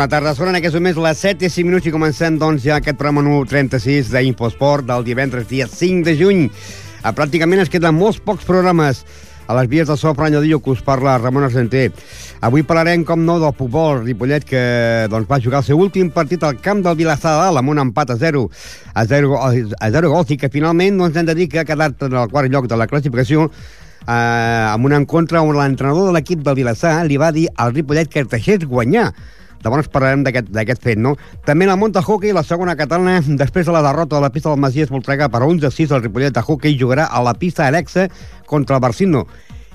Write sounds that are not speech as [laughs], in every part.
Bona tarda, són en aquests moments les 7 i 5 minuts i comencem doncs ja aquest programa número 36 d'Infosport del divendres dia 5 de juny. A, pràcticament es queden molts pocs programes a les vies del so Pranyadillo que us parla Ramon Argenter. Avui parlarem, com no, del futbol Ripollet que doncs, va jugar el seu últim partit al camp del Vilassar de Dalt amb un empat a 0 a 0, a 0 gols i que finalment doncs, hem de dir que ha quedat en el quart lloc de la classificació eh, amb un encontre on l'entrenador de l'equip del Vilassar li va dir al Ripollet que es deixés guanyar Llavors parlarem d'aquest fet, no? També la Monta Hockey, la segona catalana, després de la derrota de la pista del Masies Voltrega per 11-6, el Ripollet de Hockey jugarà a la pista Alexa contra el Barcino.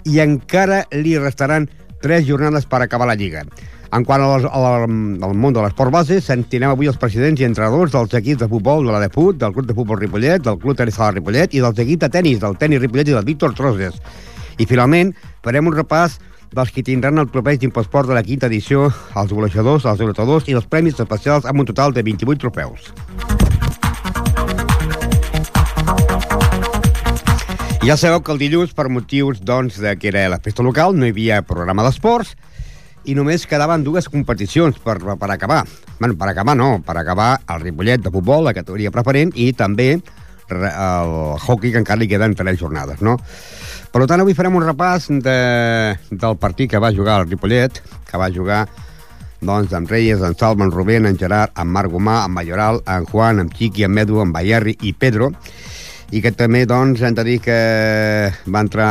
I encara li restaran tres jornades per acabar la Lliga. En quant al, al, al món de l'esport base, sentirem avui els presidents i entrenadors dels equips de futbol de la Deput, del Club de Futbol Ripollet, del Club Tenis de Ripollet i dels equips de tenis, del tenis Ripollet i del Víctor Troses. I finalment farem un repàs dels que tindran el trofeig d'imposport de la quinta edició, els golejadors, els derrotadors i els premis especials amb un total de 28 trofeus. Ja sabeu que el dilluns, per motius doncs, de que era la festa local, no hi havia programa d'esports i només quedaven dues competicions per, per acabar. Bueno, per acabar no, per acabar el Ripollet de futbol, la categoria preferent, i també el hockey, que encara li queden tres jornades, no? Per tant, avui farem un repàs de, del partit que va jugar el Ripollet, que va jugar doncs, amb Reyes, en Salva, en Rubén, en Gerard, en Marc Gomà, en Mayoral, en Juan, en Chiqui, en Medu, en Bayerri i Pedro, i que també doncs, hem de dir que va entrar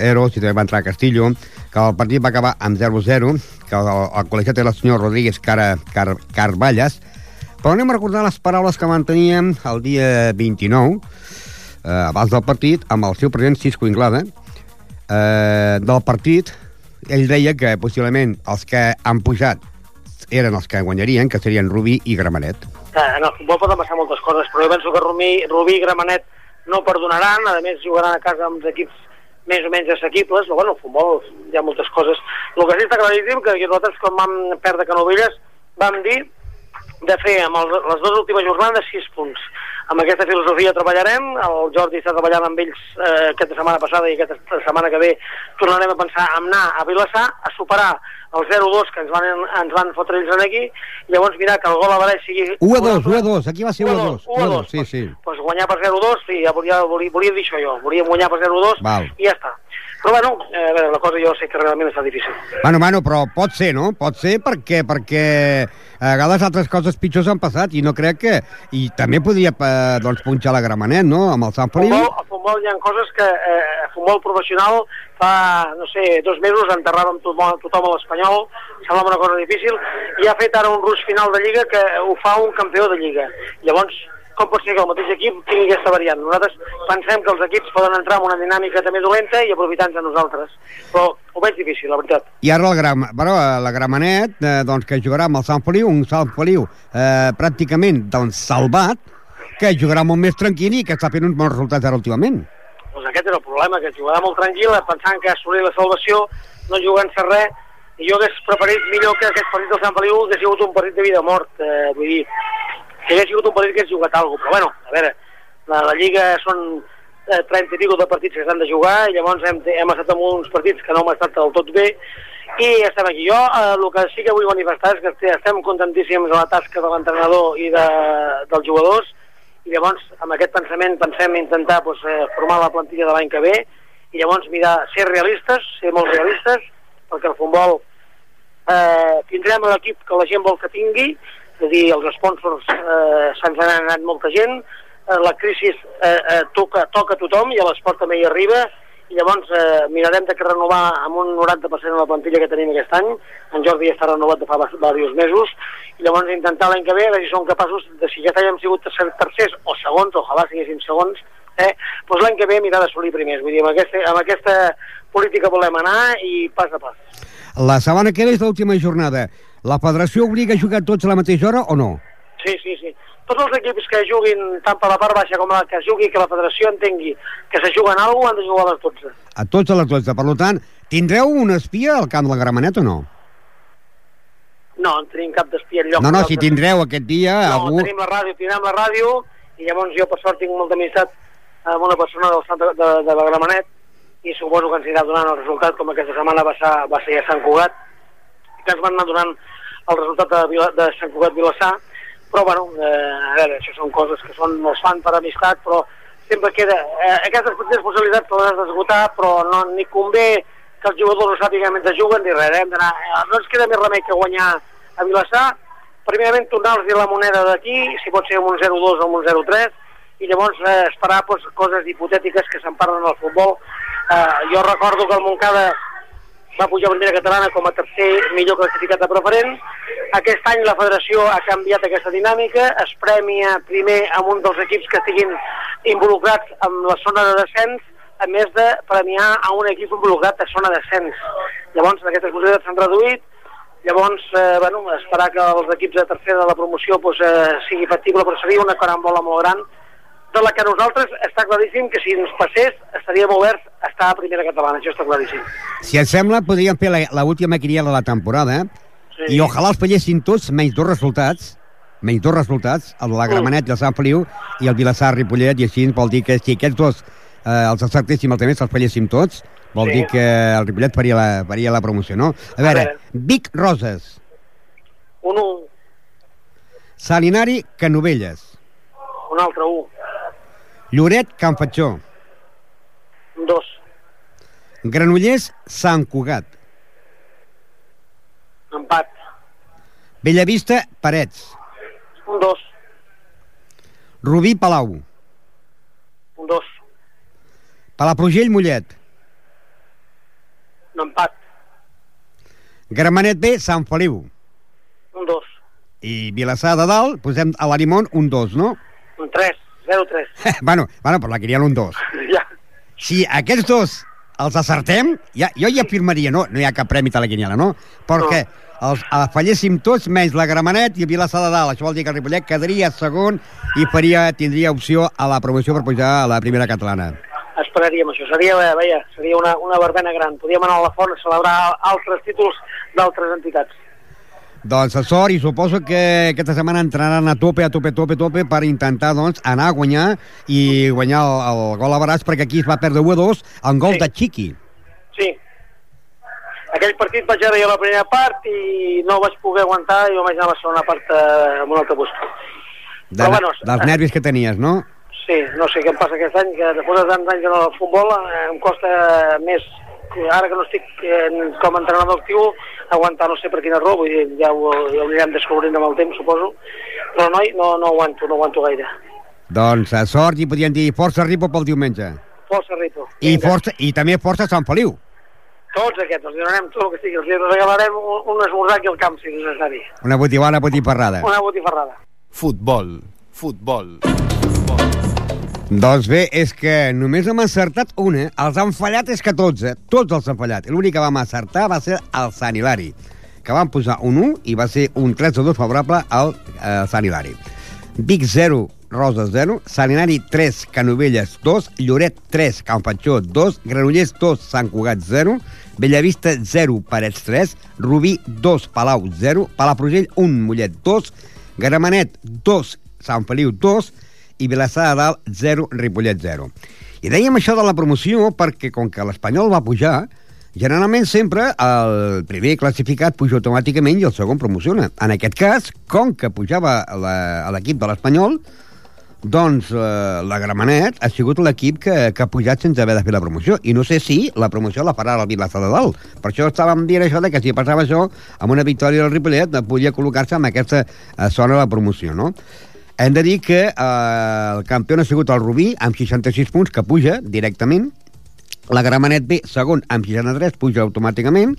Eros i també va entrar Castillo, que el partit va acabar amb 0-0, que el, el col·legiat era el senyor Rodríguez Car, Car, Carballes, però anem a recordar les paraules que manteníem el dia 29, eh, abans del partit, amb el seu president Cisco Inglada, eh, del partit, ell deia que possiblement els que han pujat eren els que guanyarien, que serien Rubí i Gramenet. En el futbol poden passar moltes coses, però jo penso que Rubí, Rubí i Gramenet no perdonaran, a més jugaran a casa amb equips més o menys assequibles, però bueno, el futbol hi ha moltes coses. El que sí està claríssim que nosaltres quan vam perdre Canovelles vam dir de fer amb el, les dues últimes jornades 6 punts. Amb aquesta filosofia treballarem, el Jordi està treballant amb ells eh, aquesta setmana passada i aquesta setmana que ve tornarem a pensar en anar a Vilassar, a superar el 0-2 que ens van, ens van fotre ells aquí, llavors mirar que el gol a València sigui... 1-2, 1-2, aquí va ser 1-2. 1-2, sí, sí. Pues, pues guanyar per 0-2, sí, ja volia, volia, volia dir això jo, volíem guanyar per 0-2 i ja està. Però bueno, eh, veure, la cosa jo sé que realment està difícil. Bueno, bueno, però pot ser, no? Pot ser perquè, perquè a vegades altres coses pitjors han passat i no crec que... I també podria eh, doncs, punxar la Gramenet, no?, amb el Sant Feliu. Futbol, a futbol hi ha coses que eh, a futbol professional fa, no sé, dos mesos enterràvem tothom, tothom a l'Espanyol, semblava una cosa difícil, i ha fet ara un ruix final de Lliga que ho fa un campió de Lliga. Llavors, com pot ser que el mateix equip tingui aquesta variant? Nosaltres pensem que els equips poden entrar en una dinàmica també dolenta i aprofitar-nos de nosaltres. Però ho veig difícil, la veritat. I ara el Gram... Però la Gramenet, eh, doncs, que jugarà amb el Sant Feliu, un Sant Feliu eh, pràcticament doncs, salvat, que jugarà molt més tranquil i que està fent uns bons resultats ara últimament. Doncs aquest és el problema, que jugarà molt tranquil·la, pensant que assolir la salvació, no jugant-se res, i jo hagués preferit millor que aquest partit del Sant Feliu hagués sigut un partit de vida o mort, eh, vull dir, que hagués sigut un partit que hagués jugat alguna cosa, però bueno, a veure, la, la Lliga són eh, 30 i pico de partits que s'han de jugar, i llavors hem, hem estat en uns partits que no hem estat del tot bé, i estem aquí. Jo eh, el que sí que vull manifestar és que estem contentíssims de la tasca de l'entrenador i de, dels jugadors, i llavors amb aquest pensament pensem intentar pues, eh, formar la plantilla de l'any que ve, i llavors mirar, ser realistes, ser molt realistes, perquè el futbol eh, tindrem l'equip que la gent vol que tingui, és a dir, els sponsors eh, se'ns han anat molta gent, eh, la crisi eh, eh, toca, toca a tothom i a l'esport també hi arriba, i llavors eh, mirarem de renovar amb un 90% de la plantilla que tenim aquest any, en Jordi està renovat de fa diversos mesos, i llavors intentar l'any que ve, a veure si som capaços, de si ja havíem sigut tercers o segons, ojalà siguessin segons, eh, doncs l'any que ve mirar d'assolir primers. Vull dir, amb aquesta, amb aquesta política volem anar i pas a pas. La setmana que ve és l'última jornada. La federació obliga a jugar tots a la mateixa hora o no? Sí, sí, sí. Tots els equips que juguin tant per la part baixa com la que jugui, que la federació entengui que se juguen alguna han de jugar a les 12. A tots a les 12. Per tant, tindreu un espia al camp del Gramenet o no? No, no tenim cap d'espia enlloc. No, no, si tindreu aquest dia... No, algú... tenim la ràdio, tindrem la ràdio, i llavors jo per sort tinc molta amistat amb una persona del Sant de, de, de la Gramenet, i suposo que ens anirà donant el resultat, com aquesta setmana va ser, va ser a Sant Cugat, que ens van anar donant el resultat de, Vila, de Sant Cugat Vilassar, però bueno, eh, a veure, això són coses que són, es fan per amistat, però sempre queda, eh, aquestes responsabilitats les has d'esgotar, però no, ni convé que els jugadors no sàpiguen mentre juguen ni res, hem d'anar, eh, no ens queda més remei que guanyar a Vilassar, primerament tornar-los la moneda d'aquí, si pot ser amb un 0-2 o amb un 0-3, i llavors eh, esperar pues, coses hipotètiques que se'n parlen al futbol. Eh, jo recordo que el Montcada va pujar bandera catalana com a tercer millor classificat a preferent. Aquest any la federació ha canviat aquesta dinàmica, es premia primer amb un dels equips que estiguin involucrats en la zona de descens, a més de premiar a un equip involucrat a zona de descens. Llavors aquestes possibilitats s'han reduït, llavors eh, bueno, esperar que els equips de tercera de la promoció pues, eh, sigui factible, però seria una carambola molt gran de la que nosaltres està claríssim que si ens passés estaríem oberts a estar a primera catalana, això està claríssim. Si et sembla, podríem fer l'última quiniela de la temporada sí. i ojalà els fallessin tots menys dos resultats, menys dos resultats, el de la Gramenet mm. i el Sant Feliu i el Vilassar Ripollet, i així vol dir que si aquests dos eh, els acertéssim els altres, els falléssim tots, vol sí. dir que el Ripollet faria la, faria la promoció, no? A veure, a veure. Vic Roses. Un 1. Salinari Canovelles. Un altre 1. Lloret, Can Fatxó. Dos. Granollers, Sant Cugat. Empat. Bellavista, Parets. Un dos. Rubí, Palau. Un dos. Palafrugell, Mollet. Un empat. Gramenet B, Sant Feliu. Un dos. I Vilassar de Dalt, posem a l'Arimont un 2, no? Un 3. 0-3. bueno, bueno, però la queríem un 2. Ja. Si aquests dos els acertem, ja, jo ja afirmaria, no, no hi ha cap premi a la quiniela, no? Perquè no. els falléssim tots, menys la Gramenet i Vilassar de Dalt. Això vol dir que el Ripollet quedaria segon i faria, tindria opció a la promoció per pujar a la primera catalana. Esperaríem això. Seria, veia, seria una, una verbena gran. Podríem anar a la font a celebrar altres títols d'altres entitats. Doncs sort i suposo que aquesta setmana entraran a tope, a tope, a tope, a tope per intentar doncs, anar a guanyar i guanyar el, el gol a Baràs perquè aquí es va perdre 1-2 en gol Sí. de Chiqui. Sí. Aquell partit vaig veure a la primera part i no vaig poder aguantar i vaig anar a la segona part eh, amb un altre bus. De, Però bueno, dels nervis que tenies, no? Sí, no sé què em passa aquest any, que després de tants anys en el futbol eh, em costa més ara que no estic eh, com a entrenador actiu, aguantar no sé per quina raó, vull dir, ja ho, ja ho anirem descobrint amb el temps, suposo, però noi, no, no aguanto, no aguanto gaire. Doncs a sort i podríem dir força Ripo pel diumenge. Força Ripo. I, força, I també força Sant Feliu. Tots aquests, els donarem tot el que sigui, els regalarem un, un esmorzar aquí al camp, si necessari. Una botivana botifarrada. Una botifarrada. Futbol, futbol. Doncs bé, és que només hem encertat una, els han fallat és que tots, eh? Tots els han fallat. L'únic que vam acertar va ser el Sant Hilari, que van posar un 1 i va ser un 3 2 favorable al eh, Sant Hilari. Vic 0, Roses 0, Sant Hilari 3, Canovelles 2, Lloret 3, Can Patxó 2, Granollers 2, Sant Cugat 0, Bellavista 0, Parets 3, Rubí 2, Palau 0, Palafrugell 1, Mollet 2, Gramenet 2, Sant Feliu 2 i Vilassar de Dalt 0, Ripollet 0. I dèiem això de la promoció perquè com que l'Espanyol va pujar, generalment sempre el primer classificat puja automàticament i el segon promociona. En aquest cas, com que pujava l'equip de l'Espanyol, doncs eh, la Gramenet ha sigut l'equip que, que ha pujat sense haver de fer la promoció. I no sé si la promoció la farà el Vilassar de Dalt. Per això estàvem dient això de que si passava això, amb una victòria del Ripollet, podia col·locar-se en aquesta eh, zona de la promoció, no? Hem de dir que eh, el campió ha sigut el Rubí, amb 66 punts, que puja directament. La Gramenet B, segon, amb 63, puja automàticament.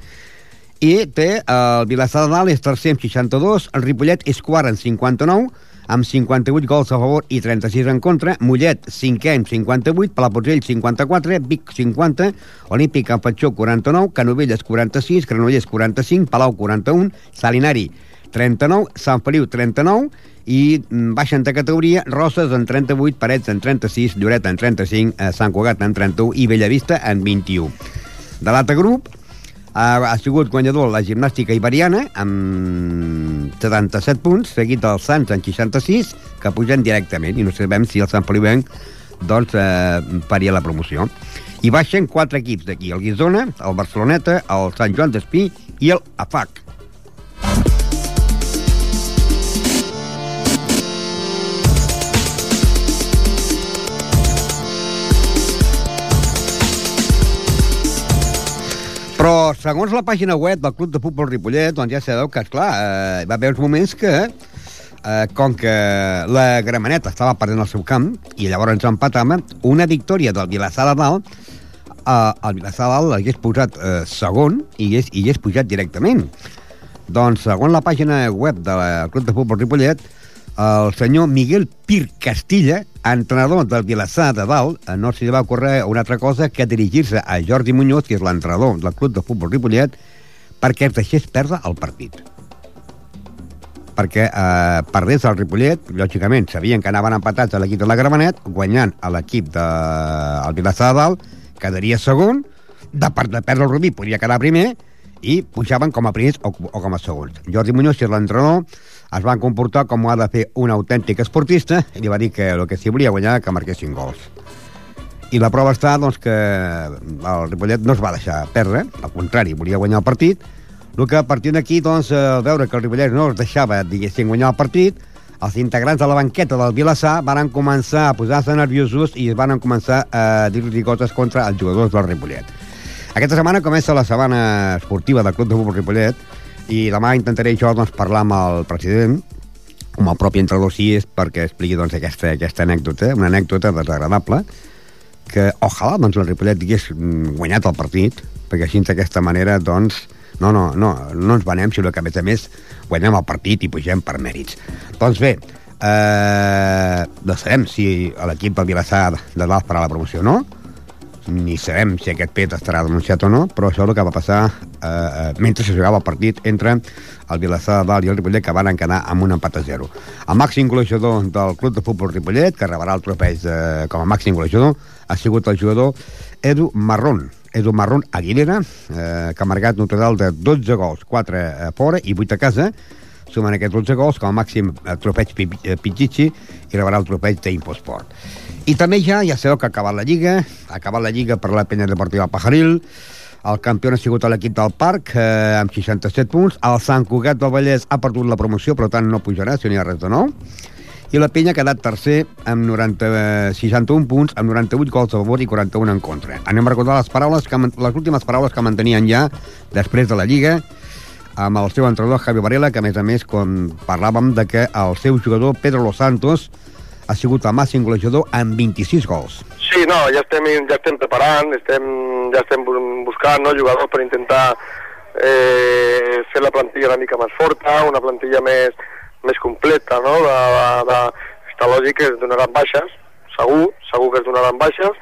I té eh, el Vilassar de Dalt, és tercer amb 62, el Ripollet és quart amb 59, amb 58 gols a favor i 36 en contra, Mollet, cinquè amb 58, Palafrugell, 54, Vic, 50, Olímpic, Campatxó, 49, Canovelles, 46, Granollers, 45, Palau, 41, Salinari, 39, Sant Feliu, 39, i mm, baixen de categoria Roses en 38, Parets en 36, Lloret en 35, eh, Sant Cugat en 31 i Bellavista en 21. De l'altre grup ha, ha sigut guanyador la gimnàstica iberiana amb 77 punts, seguit del Sants en 66, que pugen directament, i no sabem si el Sant Feliuenc doncs, eh, faria la promoció. I baixen quatre equips d'aquí, el Guisona, el Barceloneta, el Sant Joan d'Espí i el AFAC. Però, segons la pàgina web del Club de Futbol Ripollet, doncs ja sabeu que, esclar, eh, va haver uns moments que, eh, com que la Gramenet estava perdent el seu camp, i llavors ens empatava, una victòria del Vilassar de Dalt, eh, el Vilassar de Dalt l'hagués posat eh, segon i hagués, i hagués pujat directament. Doncs, segons la pàgina web del Club de Futbol Ripollet, el senyor Miguel Pir Castilla, entrenador del Vilassar de Dalt, eh, no s'hi va ocórrer una altra cosa que dirigir-se a Jordi Muñoz, que és l'entrenador del club de futbol Ripollet, perquè es deixés perdre el partit. Perquè eh, perdés el Ripollet, lògicament, sabien que anaven empatats a l'equip de la Gramenet, guanyant a l'equip del de, Vilassar de Dalt, quedaria segon, de, de perdre el Rubí podria quedar primer, i pujaven com a primers o, o com a segons. Jordi Muñoz, que és l'entrenador, es van comportar com ho ha de fer un autèntic esportista i li va dir que el que s'hi volia guanyar que marquessin gols. I la prova està doncs, que el Ripollet no es va deixar perdre, al contrari, volia guanyar el partit, el que a partir d'aquí, doncs, al veure que el Ripollet no es deixava, diguéssim, guanyar el partit, els integrants de la banqueta del Vilassar van començar a posar-se nerviosos i van començar a dir-li coses contra els jugadors del Ripollet. Aquesta setmana comença la setmana esportiva del Club de Futbol Ripollet i demà intentaré jo doncs, parlar amb el president, com el propi entrenador sí és perquè expliqui doncs, aquesta, aquesta anècdota, una anècdota desagradable, que ojalà doncs, el Ripollet hagués guanyat el partit, perquè així d'aquesta manera doncs, no, no, no, no ens venem, sinó que a més a més guanyem el partit i pugem per mèrits. Doncs bé, eh, no sabem si l'equip del Vilassar de dalt farà la promoció o no, ni sabem si aquest fet estarà denunciat o no, però això és el que va passar eh, eh, mentre se jugava el partit entre el Vilassar de Dalt i el Ripollet, que van quedar amb un empat a zero. El màxim golejador del Club de Futbol Ripollet, que rebrà el trofeig eh, com a màxim golejador, ha sigut el jugador Edu Marrón, Edu Marrón Aguilera, eh, que ha marcat un total de 12 gols, 4 a fora i 8 a casa, sumen aquests 12 gols com a màxim eh, trofeig Pichichi i rebrà el trofeig d'Imposport. I també ja, ja sabeu que ha acabat la Lliga, ha acabat la Lliga per la penya deportiva Pajaril, el campió ha sigut l'equip del Parc, eh, amb 67 punts, el Sant Cugat del Vallès ha perdut la promoció, però tant no pujarà, si no hi ha res de nou, I la penya ha quedat tercer amb 90, eh, 61 punts, amb 98 gols a favor i 41 en contra. Anem a recordar les, paraules que, les últimes paraules que mantenien ja després de la Lliga amb el seu entrenador Javi Varela, que a més a més, quan parlàvem de que el seu jugador Pedro Los Santos ha sigut el màxim golejador amb 26 gols. Sí, no, ja estem, ja estem preparant, estem, ja estem bu- buscant no, jugadors per intentar eh, fer la plantilla una mica més forta, una plantilla més, més completa, no? De, de, de, està lògic que es donaran baixes, segur, segur que es donaran baixes.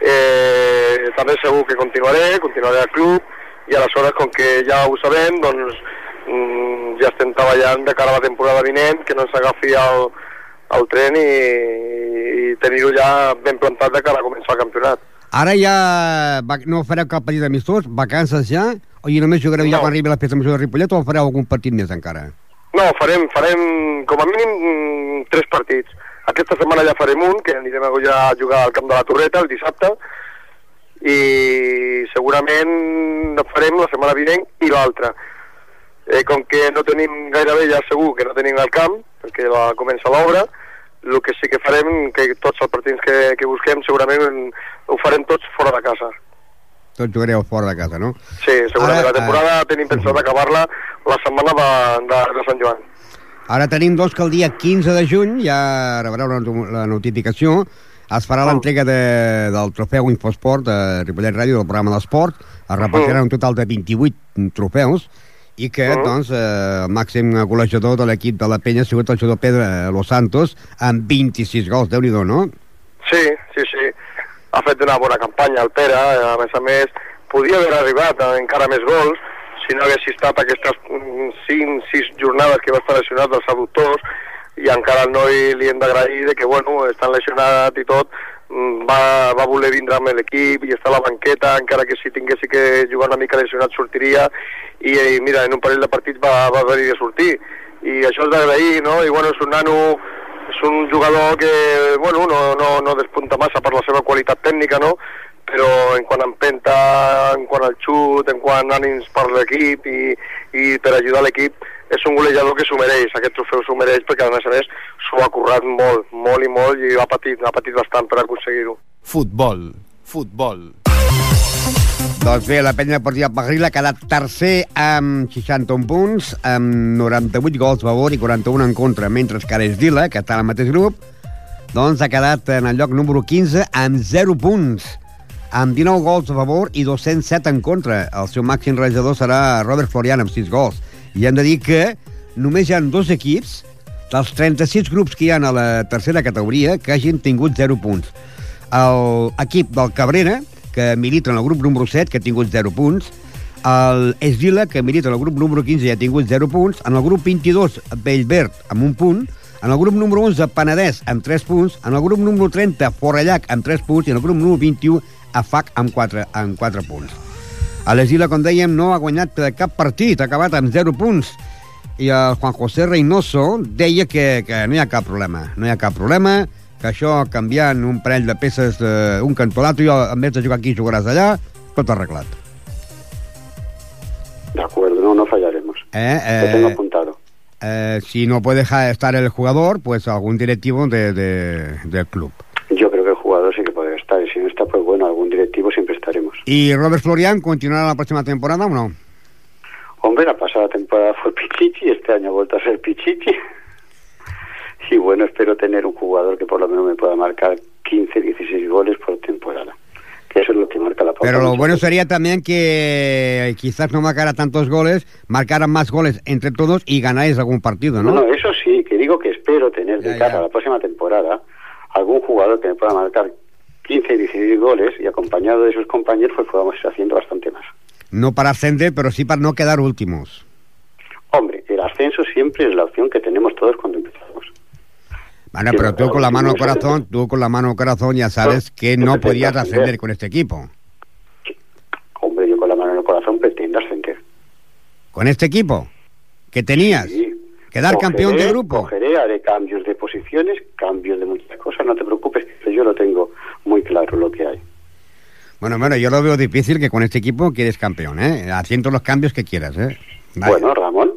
Eh, també segur que continuaré, continuaré al club, i aleshores, com que ja ho sabem, doncs mm, ja estem treballant de cara a la temporada vinent, que no ens agafi el, el tren i, i tenir-ho ja ben plantat de cara a començar el campionat. Ara ja va, no fareu cap partit amistós, vacances ja, o i només jugareu ja No. quan arribi la festa major de Ripollet o fareu algun partit més encara? No, farem, farem com a mínim mm, tres partits. Aquesta setmana ja farem un, que anirem a ja jugar al Camp de la Torreta el dissabte, i segurament no farem la setmana vinent i l'altra. Eh, com que no tenim gairebé ja segur que no tenim el camp, perquè la, comença l'obra, el que sí que farem, que tots els partits que, que busquem segurament ho farem tots fora de casa. Tots jugareu fora de casa, no? Sí, segurament Ara, la temporada eh, tenim pensat acabar-la la setmana de, de, de Sant Joan. Ara tenim dos que el dia 15 de juny, ja rebreu la, la notificació, es farà l'entrega de, del trofeu Infosport de Ripollet Ràdio del programa d'esport, es repartiran un total de 28 trofeus, i que, Mm. doncs, eh, el màxim golejador de l'equip de la penya ha sigut el jugador Pedro Los Santos, amb 26 gols, déu nhi no? Sí, sí, sí. Ha fet una bona campanya el Pere, a més a més, podia haver arribat a encara més gols si no hagués estat aquestes 5-6 jornades que va estar lesionat dels adductors i encara al noi li hem d'agrair que, bueno, estan lesionat i tot, mm, va, va voler vindre amb l'equip i està a la banqueta, encara que si tinguessi que jugar una mica lesionat sortiria i, i mira, en un parell de partits va, va haver-hi de sortir i això és d'agrair, no? I bueno, és un nano és un jugador que bueno, no, no, no despunta massa per la seva qualitat tècnica, no? però en quant a empenta, en quant al xut, en quant a ànims per l'equip i, i per ajudar l'equip, és un golejador que s'ho mereix, aquest trofeu s'ho mereix perquè a més a més s'ho ha currat molt, molt i molt i ha patit, ha patit bastant per aconseguir-ho. Futbol. Futbol. Doncs bé, la penya deportiva Pagril ha quedat tercer amb 61 punts, amb 98 gols a favor i 41 en contra, mentre que Ares Vila, que està al mateix grup, doncs ha quedat en el lloc número 15 amb 0 punts, amb 19 gols a favor i 207 en contra. El seu màxim rejador serà Robert Florian amb 6 gols. I hem de dir que només hi ha dos equips dels 36 grups que hi ha a la tercera categoria que hagin tingut 0 punts. L'equip del Cabrera, que milita en el grup número 7, que ha tingut 0 punts, el Esvila, que milita en el grup número 15 i ha tingut 0 punts, en el grup 22, Bellverd, amb un punt, en el grup número 11, Penedès, amb 3 punts, en el grup número 30, Forallac, amb 3 punts, i en el grup número 21, AFAC, amb 4, amb 4 punts. A l'Esvila, com dèiem, no ha guanyat cap partit, ha acabat amb 0 punts, i el Juan José Reynoso deia que, que no hi ha cap problema, no hi ha cap problema, que això canviant un parell de peces d'un cantó a l'altre, jo en vez de jugar aquí jugaràs allà, tot arreglat. De acuerdo, no, no fallaremos. Eh, Lo tengo eh, apuntado. eh, si no puede estar el jugador, pues algún directivo de, de- del club. ¿Y Robert Florian continuará la próxima temporada o no? Hombre, la pasada temporada fue Pichichi, este año ha vuelto a ser Pichichi. Y bueno, espero tener un jugador que por lo menos me pueda marcar 15, 16 goles por temporada. Que eso es lo que marca la pauta. Pero lo bueno sería también que quizás no marcara tantos goles, marcaran más goles entre todos y ganáis algún partido, ¿no? No, no, eso sí, que digo que espero tener de Ya, cara ya. a la próxima temporada algún jugador que me pueda marcar 15, 16 goles y acompañado de sus compañeros pues podamos ir haciendo bastante más. No para ascender, pero sí para no quedar últimos. Hombre, el ascenso siempre es la opción que tenemos todos cuando empezamos. Bueno, pero tú con la mano corazón, tú con la mano al corazón ya sabes que no podías ascender con este equipo. Hombre, yo con la mano en el corazón pretendo ascender. Con este equipo que tenías, Sí. quedar Cogeré- campeón de grupo. Cogeré, haré cambios de posiciones, cambios de muchas cosas, no te preocupes, yo lo tengo muy claro lo que hay. Bueno, bueno, yo lo veo difícil que con este equipo quedes campeón, ¿eh? Haciendo los cambios que quieras, ¿eh? Vale. Bueno, Ramón.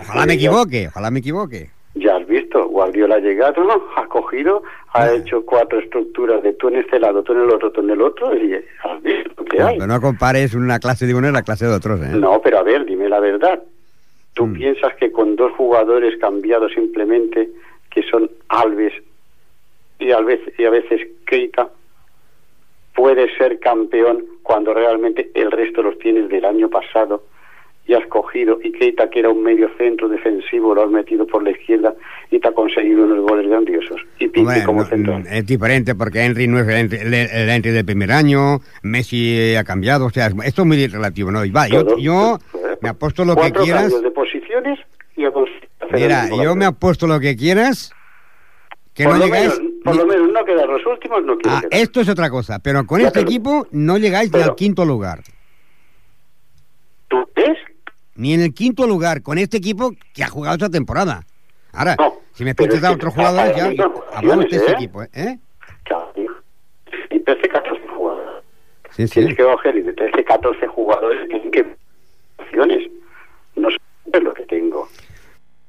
ojalá me eh, [laughs] ya- equivoque, ojalá me equivoque. Ya has visto, Guardiola ha llegado, ¿no? ha cogido, ha Ah. hecho cuatro estructuras de tú en este lado, tú en el otro, tú en el otro, y has visto que hay. Pero no compares una clase de uno y la clase de otros, ¿eh? No, pero a ver, dime la verdad. ¿Tú Mm. piensas que con dos jugadores cambiados simplemente, que son Alves y a veces, y a veces Keita, puedes ser campeón cuando realmente el resto los tienes del año pasado y has cogido y Keita que era un medio centro defensivo lo has metido por la izquierda y te ha conseguido unos goles grandiosos y Hombre, como central. es diferente porque Henry no es el Henry, el, el Henry del primer año, Messi ha cambiado, o sea, esto es muy relativo, ¿no? Y va, yo, yo me apuesto lo que quieras. de posiciones y Mira, yo me apuesto lo que quieras, que por no llegáis... menos, por ni- lo menos no quedar los últimos, no quiero Ah, quedar. esto es otra cosa, pero con Ya, este pero- equipo no llegáis ni pero- al quinto lugar. ¿Tú ves? Ni en el quinto lugar con este equipo que ha jugado esta temporada. Ahora, No, si me pides es a que otros jugadores, ya hablamos de ese ¿eh? equipo, ¿eh? ¿eh? Claro, y 13, 14 jugadores. Sí, sí. Tienes que coger y de 13, 14 jugadores tienen que opciones. No sé lo que tengo.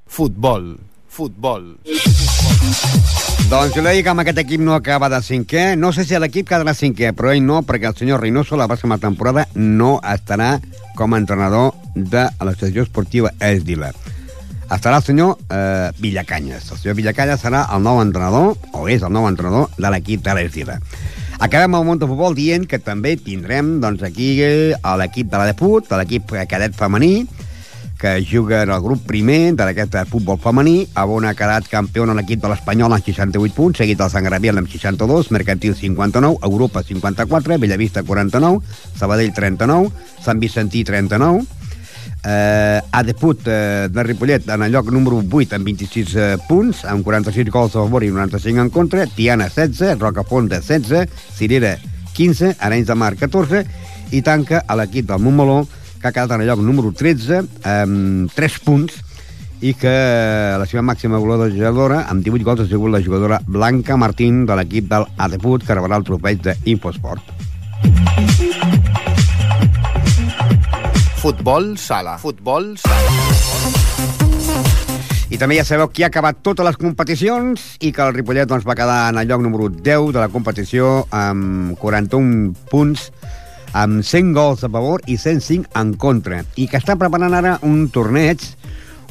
Futbol. Futbol. Doncs jo dic que amb aquest equip no acaba de cinquè. No sé si l'equip quedarà cinquè, però ell no, perquè el senyor Reynoso la pròxima temporada no estarà com a entrenador de l'associació esportiva Esdila. Estarà el senyor eh, Villacanyes. El senyor Villacanyes serà el nou entrenador, o és el nou entrenador, de l'equip de l'Esdila. Acabem el món de futbol dient que també tindrem doncs, aquí eh, l'equip de la Deput, de l'equip cadet femení, que juga en el grup primer d'aquest futbol femení, on ha quedat campió en l'equip de l'Espanyol amb 68 punts, seguit del Sant Gabriel amb 62, Mercantil 59, Europa 54, Bellavista 49, Sabadell 39, Sant Vicentí 39, eh, Adeput eh, de Ripollet en el lloc número 8 amb 26 eh, punts, amb 46 gols a favor i 95 en contra, Tiana 16, Rocafonda 16, Cirera 15, Arenys de Mar 14, i tanca a l'equip del Montmeló, que ha quedat en el lloc número 13 amb 3 punts i que la seva màxima golejadora amb 18 gols ha sigut la jugadora Blanca Martín de l'equip del Adeput que rebrà el trofeig d'Infosport. Futbol sala. Futbol sala. I també ja sabeu qui ha acabat totes les competicions i que el Ripollet doncs, va quedar en el lloc número 10 de la competició amb 41 punts amb 100 gols a favor i 105 en contra i que està preparant ara un torneig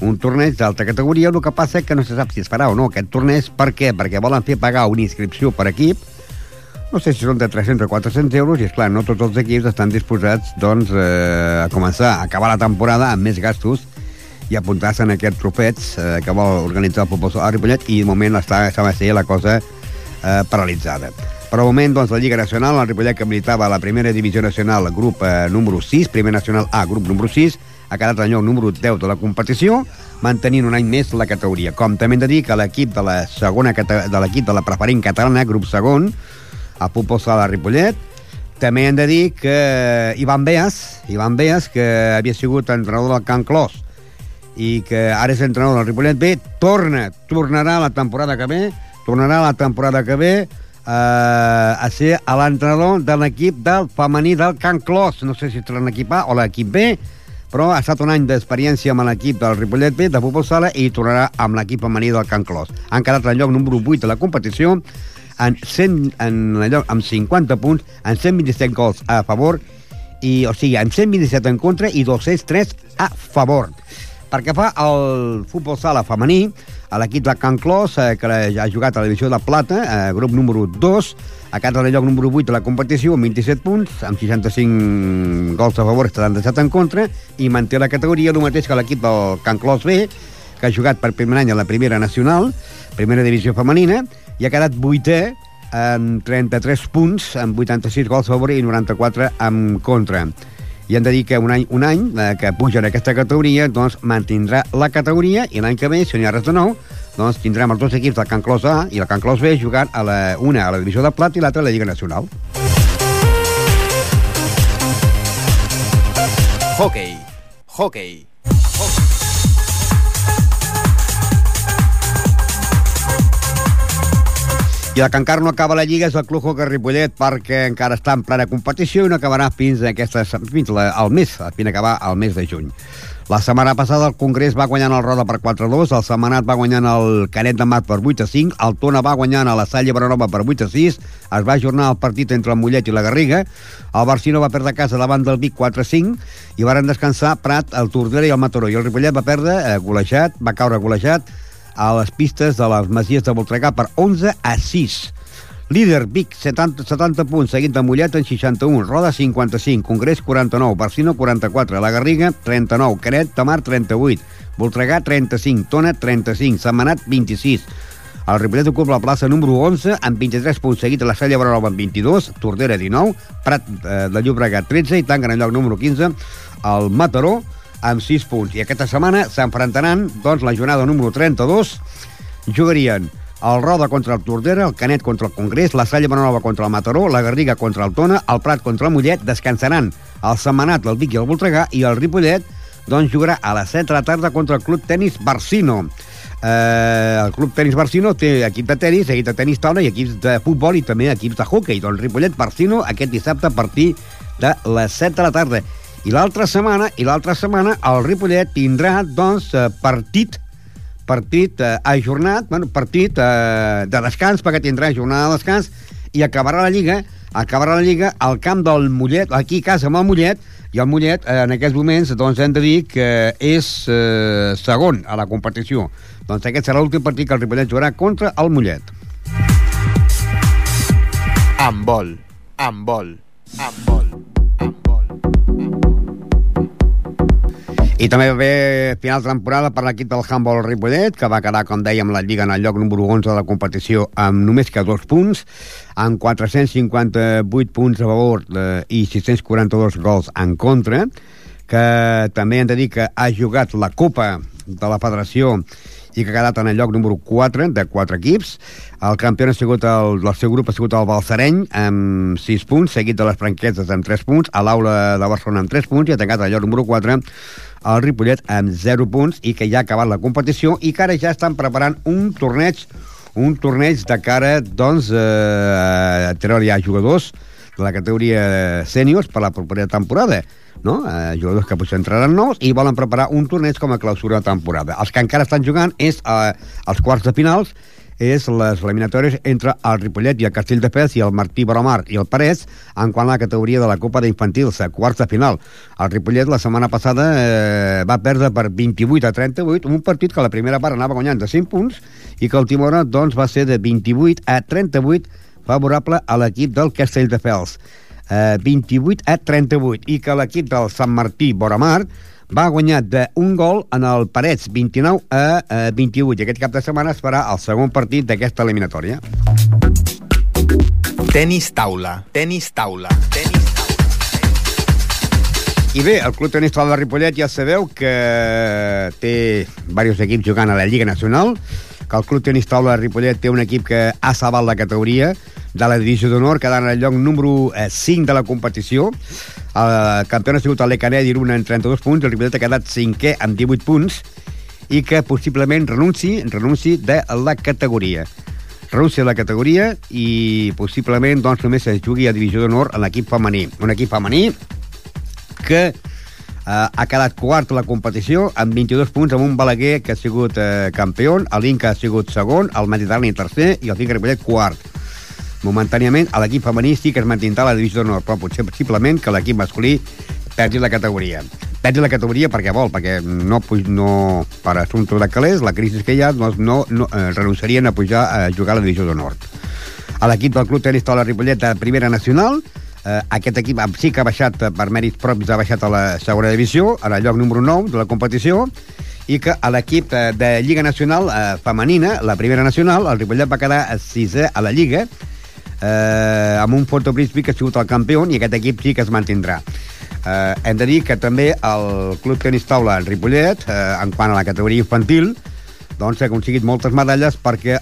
un torneig d'alta categoria el que passa que no se sap si es farà o no aquest torneig per què? perquè volen fer pagar una inscripció per equip no sé si són de 300 o 400 euros i, és clar no tots els equips estan disposats doncs, eh, a començar a acabar la temporada amb més gastos i apuntar-se en aquest trofeig eh, que vol organitzar el futbol a Ripollet i de moment està, ser la cosa eh, paralitzada. Per al moment, doncs, la Lliga Nacional, el Ripollet que militava a la primera divisió nacional, grup eh, número 6, primer nacional A, grup número 6, ha quedat al lloc número 10 de la competició, mantenint un any més la categoria. Com també hem de dir que l'equip de la segona de l'equip de la preferent catalana, grup segon, a Futbol Sala Ripollet, també hem de dir que Ivan Beas, Ivan Beas, que havia sigut entrenador del Can Clos, i que ara és entrenador del Ripollet B, torna, tornarà la temporada que ve, tornarà la temporada que ve eh, a ser l'entrenador de l'equip del femení del Can Clos. No sé si estarà l'equip A o l'equip B, però ha estat un any d'experiència amb l'equip del Ripollet B de futbol sala i tornarà amb l'equip femení del Can Clos. Han quedat al lloc número 8 de la competició en, 100, en lloc, amb 50 punts, en 127 gols a favor, i, o sigui, amb 127 en contra i 203 a favor. Perquè fa el futbol sala femení, a l'equip de Can Clos, eh, que ha jugat a la divisió de plata, eh, grup número 2, a quedat al lloc número 8 de la competició, amb 27 punts, amb 65 gols a favor i 77 en contra, i manté la categoria el mateix que l'equip del Can Clos B, que ha jugat per primer any a la primera nacional, primera divisió femenina, i ha quedat vuitè amb 33 punts, amb 86 gols a favor i 94 en contra. I hem de dir que un any, un any eh, que puja en aquesta categoria doncs mantindrà la categoria i l'any que ve, si no hi ha res de nou, doncs tindrem els dos equips del Can Clos A i el Can Clos B jugant a la, una a la divisió de plat i l'altra a la Lliga Nacional. Hockey. Hockey. I el que encara no acaba la Lliga és el Hockey Ripollet perquè encara està en plena competició i no acabarà fins, a aquestes, fins la, al mes, fins a acabar al mes de juny. La setmana passada el Congrés va guanyant el Roda per 4-2, el Setmanat va guanyant el Canet de Mar per 8-5, el Tona va guanyant a la Salle Baranova per 8-6, es va ajornar el partit entre el Mollet i la Garriga, el Barcino va perdre casa davant del Vic 4-5 i varen descansar Prat, el Tordera i el Mataró, i el Ripollet va perdre eh, golejat, va caure golejat a les pistes de les Masies de Voltregà per 11 a 6. Líder, Vic, 70, 70 punts, seguit de Mollet en 61, Roda 55, Congrés 49, Barcino 44, La Garriga 39, Canet, Tamar 38, Voltregà 35, Tona 35, Setmanat 26, el Ripollet ocupa la plaça número 11 amb 23 punts, seguit de la Salla Baranova amb 22, Tordera 19, Prat eh, de Llobregat 13 i tanquen el lloc número 15 el Mataró amb 6 punts. I aquesta setmana s'enfrontaran doncs, la jornada número 32, jugarien el Roda contra el Tordera, el Canet contra el Congrés, la Salla Manova contra el Mataró, la Garriga contra el Tona, el Prat contra el Mollet, descansaran el Setmanat, el Vic i el Voltregà, i el Ripollet doncs, jugarà a les 7 de la tarda contra el Club Tenis Barcino. Eh, el Club Tenis Barcino té equip de tenis, equip de tenis taula i equips de futbol i també equips de hockey. Doncs Ripollet Barcino aquest dissabte a partir de les 7 de la tarda. I l'altra setmana, i l'altra setmana el Ripollet tindrà doncs eh, partit partit eh, ajornat, bueno, partit eh, de descans, perquè tindrà jornada de descans, i acabarà la Lliga, acabarà la Lliga al camp del Mollet, aquí a casa amb el Mollet, i el Mollet, eh, en aquests moments, doncs hem de dir que és eh, segon a la competició. Doncs aquest serà l'últim partit que el Ripollet jugarà contra el Mollet. Amb vol, amb vol, amb vol, I també va haver final temporada per l'equip del handball Ripollet, que va quedar, com dèiem, la Lliga en el lloc número 11 de la competició amb només que dos punts, amb 458 punts a favor eh, i 642 gols en contra, que també hem de dir que ha jugat la Copa de la Federació i que ha quedat en el lloc número 4 de 4 equips. El campió ha sigut el, el seu grup ha sigut el Balsareny amb 6 punts, seguit de les Franqueses amb 3 punts, a l'Aula de Barcelona amb 3 punts i ha tancat el lloc número 4 el Ripollet amb 0 punts i que ja ha acabat la competició i que ara ja estan preparant un torneig un torneig de cara doncs, eh, a treure ja jugadors de la categoria sèniors per la propera temporada no? eh, jugadors que potser entraran nous i volen preparar un torneig com a clausura de temporada. Els que encara estan jugant és eh, els quarts de finals és les eliminatòries entre el Ripollet i el Castelldefels i el Martí Baromar i el Parets en quant a la categoria de la Copa d'Infantils, a quarts de final. El Ripollet la setmana passada eh, va perdre per 28 a 38, un partit que la primera part anava guanyant de 5 punts i que l'última hora doncs, va ser de 28 a 38 favorable a l'equip del Castelldefels. Eh, 28 a 38 i que l'equip del Sant Martí Boramar va guanyar d'un gol en el Parets 29 a eh, 28 i aquest cap de setmana es farà el segon partit d'aquesta eliminatòria Tenis taula, tenis taula, tenis taula. I bé, el Club Tenis Taula de Ripollet ja sabeu que té diversos equips jugant a la Lliga Nacional, que el Club Tenis Taula de Ripollet té un equip que ha salvat la categoria de la divisió d'honor, quedant el lloc número 5 de la competició. El campió ha sigut el Lecanet d'Iruna en 32 punts, el Ripollet ha quedat cinquè amb 18 punts i que possiblement renunci, renunci de la categoria. Renunci a la categoria i possiblement doncs, només es jugui a divisió d'honor en l'equip femení. Un equip femení que eh, ha quedat quart a la competició amb 22 punts amb un Balaguer que ha sigut eh, campió, l'Inca ha sigut segon, el Mediterrani tercer i el Finca Ripollet quart. Momentàniament, a l'equip femení sí que es mantindrà la divisió d'honor, però potser possiblement que l'equip masculí perdi la categoria. Perdi la categoria perquè vol, perquè no, no per assumpte de calés, la crisi que hi ha, no, no eh, renunciarien a pujar a jugar a la divisió d'honor. A l'equip del Club Tenis Taula Ripollet de Primera Nacional, eh, aquest equip sí que ha baixat eh, per mèrits propis, ha baixat a la segona divisió, a la lloc número 9 de la competició, i que a l'equip de, de Lliga Nacional eh, femenina, la primera nacional, el Ripollet va quedar a sisè a la Lliga, eh, amb un Porto Brisby que ha sigut el campió i aquest equip sí que es mantindrà. Eh, hem de dir que també el Club Tenis Taula en Ripollet, eh, en quant a la categoria infantil, doncs ha aconseguit moltes medalles perquè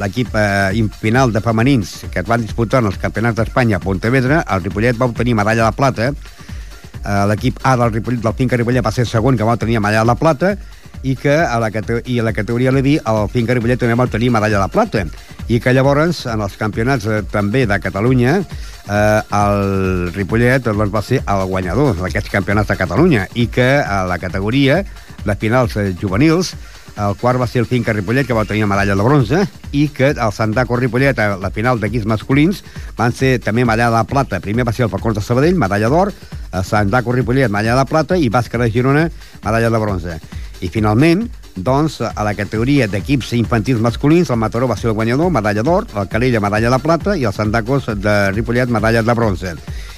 l'equip eh, final de femenins que es van disputar en els campionats d'Espanya a Pontevedra, el Ripollet va obtenir medalla de plata, eh, l'equip A del, Ripollet, del Finca Ripollet va ser segon, que va obtenir medalla de plata, i que a la, i a la categoria Levi el Finca Ripollet també va obtenir medalla de plata. i que llavors, en els campionats eh, també de Catalunya, eh, el Ripollet doncs, va ser el guanyador d'aquests campionats de Catalunya i que a la categoria de finals eh, juvenils el quart va ser el Finca Ripollet, que va tenir medalla de bronze, i que el Sandaco Ripollet, a la final d'equips masculins, van ser també medalla de plata. Primer va ser el Falcons de Sabadell, medalla d'or, el Sandaco Ripollet, medalla de plata, i Bàsquet de Girona, medalla de bronze. I finalment, doncs, a la categoria d'equips infantils masculins, el Mataró va ser el guanyador, medalla d'or, el Calella, medalla de plata, i el Santacos de Ripollet, medalla de bronze.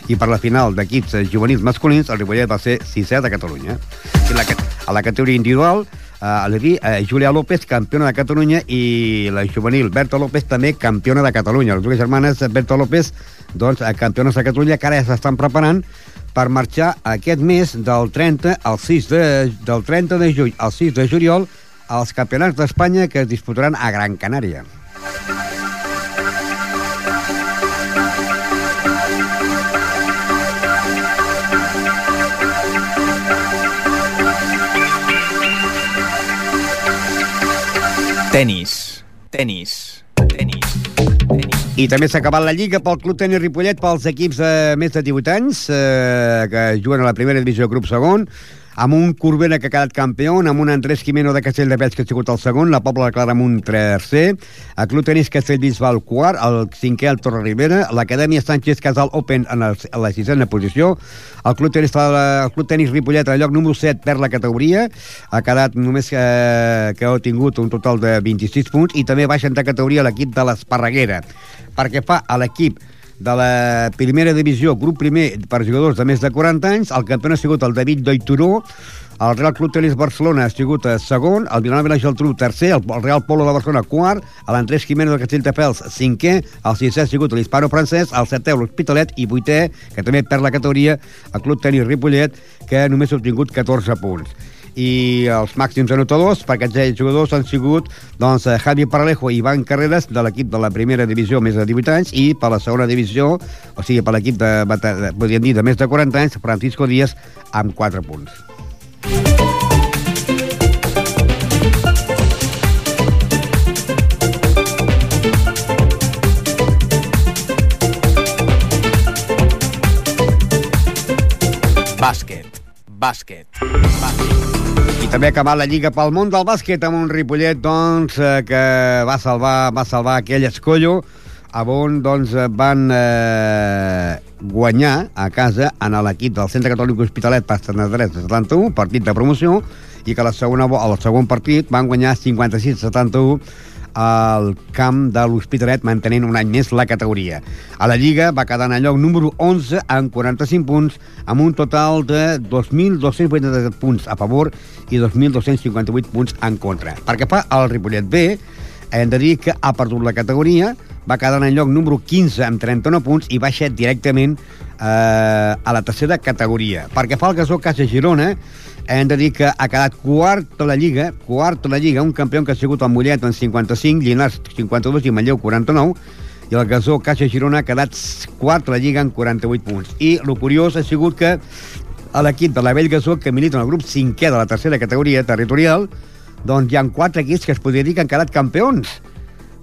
I per la final d'equips juvenils masculins, el Ripollet va ser sisè de Catalunya. I la, a la categoria individual, Dir, uh, Julia López, campiona de Catalunya, i la juvenil Berta López també campiona de Catalunya. Les dues germanes Berta López, doncs, uh, campiones de Catalunya, que ara ja s'estan preparant per marxar aquest mes del 30 al 6 de, del 30 de juny al 6 de juliol als campionats d'Espanya que es disputaran a Gran Canària. Tenis. Tenis. Tenis. I també s'ha acabat la Lliga pel Club Tenis Ripollet pels equips de més de 18 anys eh, que juguen a la primera divisió grup segon amb un Corbera que ha quedat campió, amb un Andrés Quimeno de Castelldefels que ha sigut el segon, la Pobla de Clara amb un tercer, el Club Tenis Castellbisbal quart, el cinquè el Torre Rivera, l'Acadèmia Sánchez Casal Open en el, a la sisena posició, el Club Tenis, el Club Tenis Ripollet al lloc número 7 per la categoria, ha quedat només que, que ha tingut un total de 26 punts, i també baixen de categoria l'equip de l'Esparreguera. Perquè fa a l'equip de la primera divisió, grup primer per jugadors de més de 40 anys. El campió ha sigut el David Doituró, el Real Club Tenis Barcelona ha sigut eh, segon, el Vilanova i la Geltrú tercer, el, Real Polo de Barcelona quart, l'Andrés Jiménez del Castelldefels cinquè, el sisè ha sigut l'Hispano francès, el setè l'Hospitalet. I vuitè, que també perd la categoria, el Club Tenis Ripollet, que només ha obtingut 14 punts i els màxims anotadors per aquests jugadors han sigut doncs, eh, Javi Paralejo i Ivan Carreras de l'equip de la primera divisió més de 18 anys i per la segona divisió, o sigui, per l'equip de, de, dir, de més de 40 anys, Francisco Díaz amb 4 punts. Bàsquet. Bàsquet. Bàsquet. I també ha acabat la Lliga pel món del bàsquet amb un Ripollet doncs, eh, que va salvar, va salvar aquell escollo on doncs, van eh, guanyar a casa en l'equip del Centre Catòlic Hospitalet per 73-71, partit de promoció, i que la segona, el segon partit van guanyar 56-71 al camp de l'Hospitalet, mantenint un any més la categoria. A la Lliga va quedar en el lloc número 11 amb 45 punts, amb un total de 2.287 punts a favor i 2.258 punts en contra. Perquè fa el Ripollet B, hem de dir que ha perdut la categoria, va quedar en el lloc número 15 amb 39 punts i baixa directament eh, a la tercera categoria. Perquè fa el Gasó Casa Girona, hem de dir que ha quedat quart de la Lliga, quart de la Lliga, un campió que ha sigut el Mollet en 55, Llinars 52 i Manlleu 49, i el Gasó Caixa Girona ha quedat quart de la Lliga en 48 punts. I el curiós ha sigut que l'equip de la Vell Gasó, que milita en el grup cinquè de la tercera categoria territorial, doncs hi ha quatre equips que es podria dir que han quedat campions.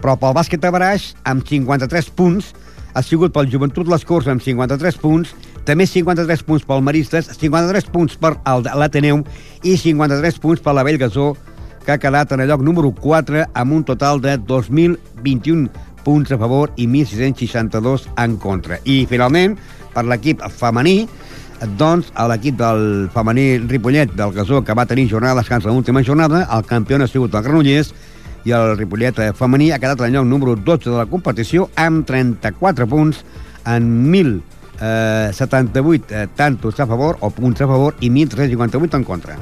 Però pel bàsquet de Baraix, amb 53 punts, ha sigut pel Joventut Les Corts amb 53 punts també 53 punts pel Maristes, 53 punts per l'Ateneu i 53 punts per la Bellgasó, que ha quedat en el lloc número 4 amb un total de 2.021 punts a favor i 1.662 en contra. I, finalment, per l'equip femení, doncs, a l'equip del femení Ripollet del Gasó, que va tenir jornada de descans l'última jornada, el campió ha sigut el Granollers, i el Ripollet femení ha quedat en lloc número 12 de la competició amb 34 punts en 1.000 eh, 78 eh, tantos a favor o punts a favor i 1.358 en contra.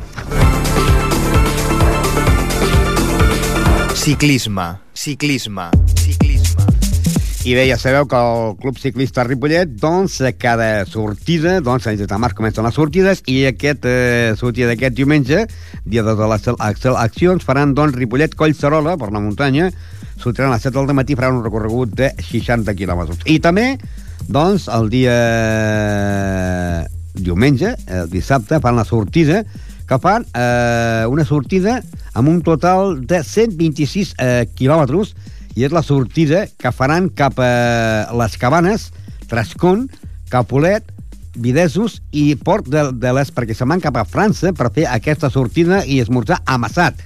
Ciclisme, ciclisme, ciclisme. I bé, ja sabeu que el Club Ciclista Ripollet, doncs, cada sortida, doncs, anys de març comencen les sortides, i aquest eh, sortida d'aquest diumenge, dia de les accions, faran, doncs, Ripollet Collserola, per la muntanya, sortiran a les 7 del matí, faran un recorregut de 60 quilòmetres. I també doncs el dia diumenge, el dissabte, fan la sortida, que fan eh, una sortida amb un total de 126 eh, quilòmetres i és la sortida que faran cap a les Cabanes, Trascon, Capolet, Videsos i Port de, de les perquè se'n van cap a França per fer aquesta sortida i esmorzar a Massat.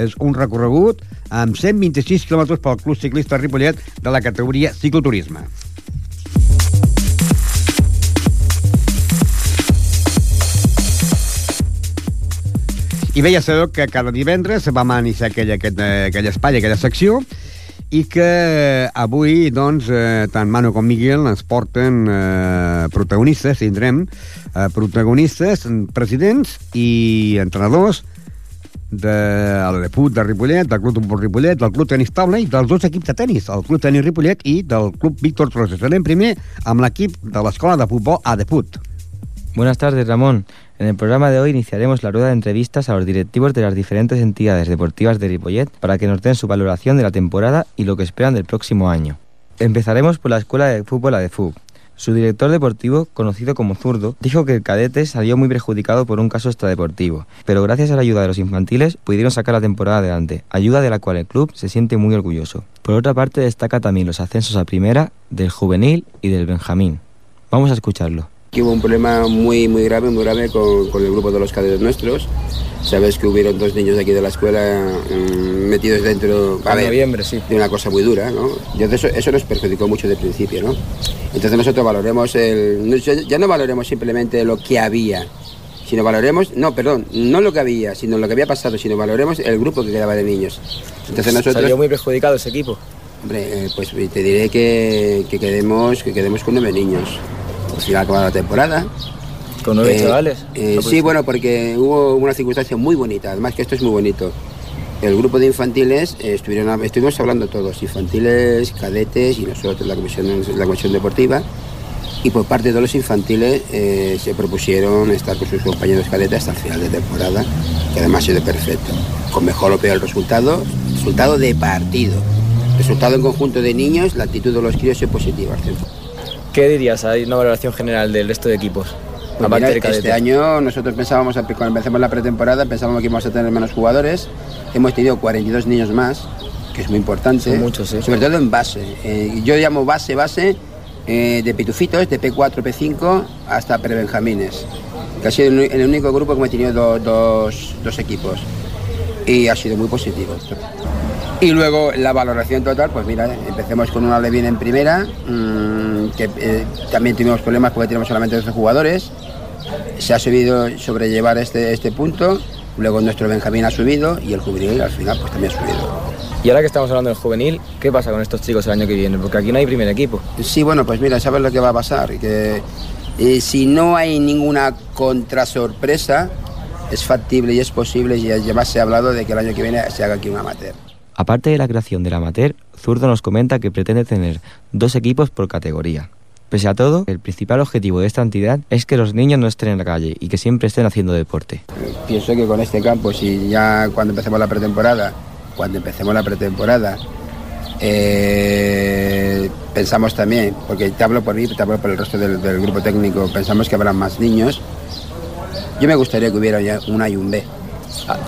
És un recorregut amb 126 km pel Club Ciclista Ripollet de la categoria cicloturisme. I bé, ja sabeu que cada divendres vam iniciar aquell, aquest, eh, aquell espai, aquella secció, i que avui, doncs, eh, tant Manu com Miguel ens porten eh, protagonistes, tindrem eh, protagonistes, presidents i entrenadors de l'Aleput de Ripollet, del Club Futbol Ripollet, del Club Tenis Taula i dels dos equips de tenis, el Club Tenis Ripollet i del Club Víctor Troses. Anem primer amb l'equip de l'Escola de Futbol Adeput. Buenas tardes, Ramón. En el programa de hoy iniciaremos la rueda de entrevistas a los directivos de las diferentes entidades deportivas de Ripollet para que nos den su valoración de la temporada y lo que esperan del próximo año. Empezaremos por la Escuela de Fútbol ADEFUB. Su director deportivo, conocido como Zurdo, dijo que el cadete salió muy perjudicado por un caso extradeportivo, pero gracias a la ayuda de los infantiles pudieron sacar la temporada adelante, ayuda de la cual el club se siente muy orgulloso. Por otra parte, destaca también los ascensos a primera del juvenil y del Benjamín. Vamos a escucharlo. Aquí hubo un problema muy, muy grave, muy grave con, con el grupo de los cadetes nuestros. Sabes que hubieron dos niños de aquí de la escuela mm, metidos dentro a En ver, noviembre, sí. de una cosa muy dura, entonces eso, eso nos perjudicó mucho de principio, ¿no? Entonces nosotros valoremos el... ya- Ya no valoremos simplemente lo que había, sino valoremos... No, perdón, no lo que había, sino lo que había pasado, sino valoremos el grupo que quedaba de niños. Entonces nosotros... Salió muy perjudicado ese equipo. Hombre, eh, pues te diré que, que quedemos, que quedemos con nueve niños. Al final acabada la temporada. Con nueve Eh, chavales. eh, sí, bueno, porque hubo una circunstancia muy bonita, además que esto es muy bonito. El grupo de infantiles eh, estuvieron, estuvimos hablando todos, infantiles, cadetes y nosotros, la comisión, la comisión deportiva. Y por parte de los infantiles eh, se propusieron estar con sus compañeros cadetes hasta el final de temporada, que además ha sido perfecto. Con mejor o peor resultado, resultado de partido. Resultado en conjunto de niños, la actitud de los críos es positiva. centro. ¿Qué dirías? Hay una valoración general del resto de equipos. Pues mira, este año nosotros pensábamos, cuando empezamos la pretemporada, pensábamos que íbamos a tener menos jugadores. Hemos tenido 42 niños más, que es muy importante. Son muchos, sí. Sobre todo en base. Eh, yo llamo base, base, eh, de pitufitos, de P4, P5, hasta prebenjamines. Que ha sido el único grupo que hemos tenido do- dos, dos equipos. Y ha sido muy positivo. Y luego la valoración total, pues mira, empecemos con una Levin en primera, mm, que eh, también tuvimos problemas porque teníamos solamente 12 jugadores. Se ha subido sobrellevar este, este punto, luego nuestro Benjamín ha subido y el juvenil al final pues también ha subido. Y ahora que estamos hablando del juvenil, ¿qué pasa con estos chicos el año que viene? Porque aquí no hay primer equipo. Sí, bueno, pues mira, sabes lo que va a pasar, que eh, si no hay ninguna contrasorpresa, es factible y es posible, y además se ha hablado de que el año que viene se haga aquí un amateur. Aparte de la creación del amateur, Zurdo nos comenta que pretende tener dos equipos por categoría. Pese a todo, el principal objetivo de esta entidad es que los niños no estén en la calle y que siempre estén haciendo deporte. Pienso que con este campo, si ya cuando empecemos la pretemporada, cuando empecemos la pretemporada, eh, pensamos también, porque te hablo por mí, te hablo por el resto del, grupo técnico, pensamos que habrá más niños. Yo me gustaría que hubiera un A y un B.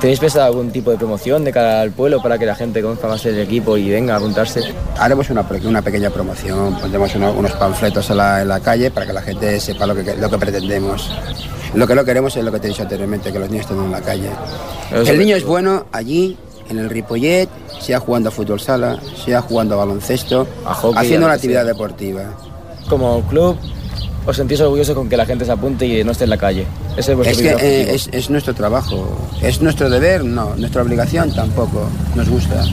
¿Tenéis pensado algún tipo de promoción de cara al pueblo para que la gente conozca más el equipo y venga a apuntarse? Haremos una, una pequeña promoción, pondremos uno- unos panfletos en la, en la calle para que la gente sepa lo que, lo que pretendemos. Lo que no queremos es lo que te he dicho anteriormente, que los niños estén en la calle. Eso El niño es bueno allí, en el Ripollet, sea jugando a fútbol sala, sea jugando a baloncesto, A hockey, haciendo una actividad sea. deportiva. Como club, os sentís orgullosos con que la gente se apunte y no esté en la calle. Ese es vuestro Es que eh, es, es nuestro trabajo. ¿Es nuestro deber? No. ¿Nuestra obligación? Tampoco. Nos gusta.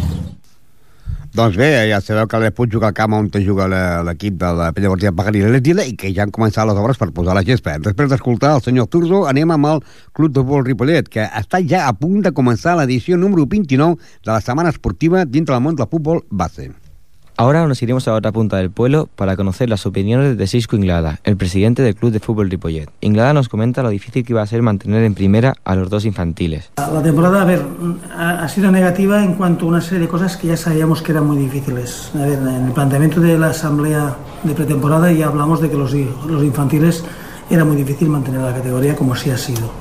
Doncs bé, ja sabeu que l'Esput juga al camp on juga la- l'equip de la Pella Pagarina i l'Estila i que ja han començat les obres per posar la gespa. Després d'escoltar el senyor Turzo, anem amb el Club de Futbol Ripollet, que està ja a punt de començar l'edició número 29 de la setmana esportiva dintre del món del futbol base. Ahora nos iremos a otra punta del pueblo para conocer las opiniones de Sisco Inglada, el presidente del Club de Fútbol Ripollet. Inglada nos comenta lo difícil que iba a ser mantener en primera a los dos infantiles. La temporada, ha, sido negativa en cuanto a una serie de cosas que ya sabíamos que eran muy difíciles. En el planteamiento de la asamblea de pretemporada ya hablamos de que los, infantiles era muy difícil mantener la categoría como así ha sido.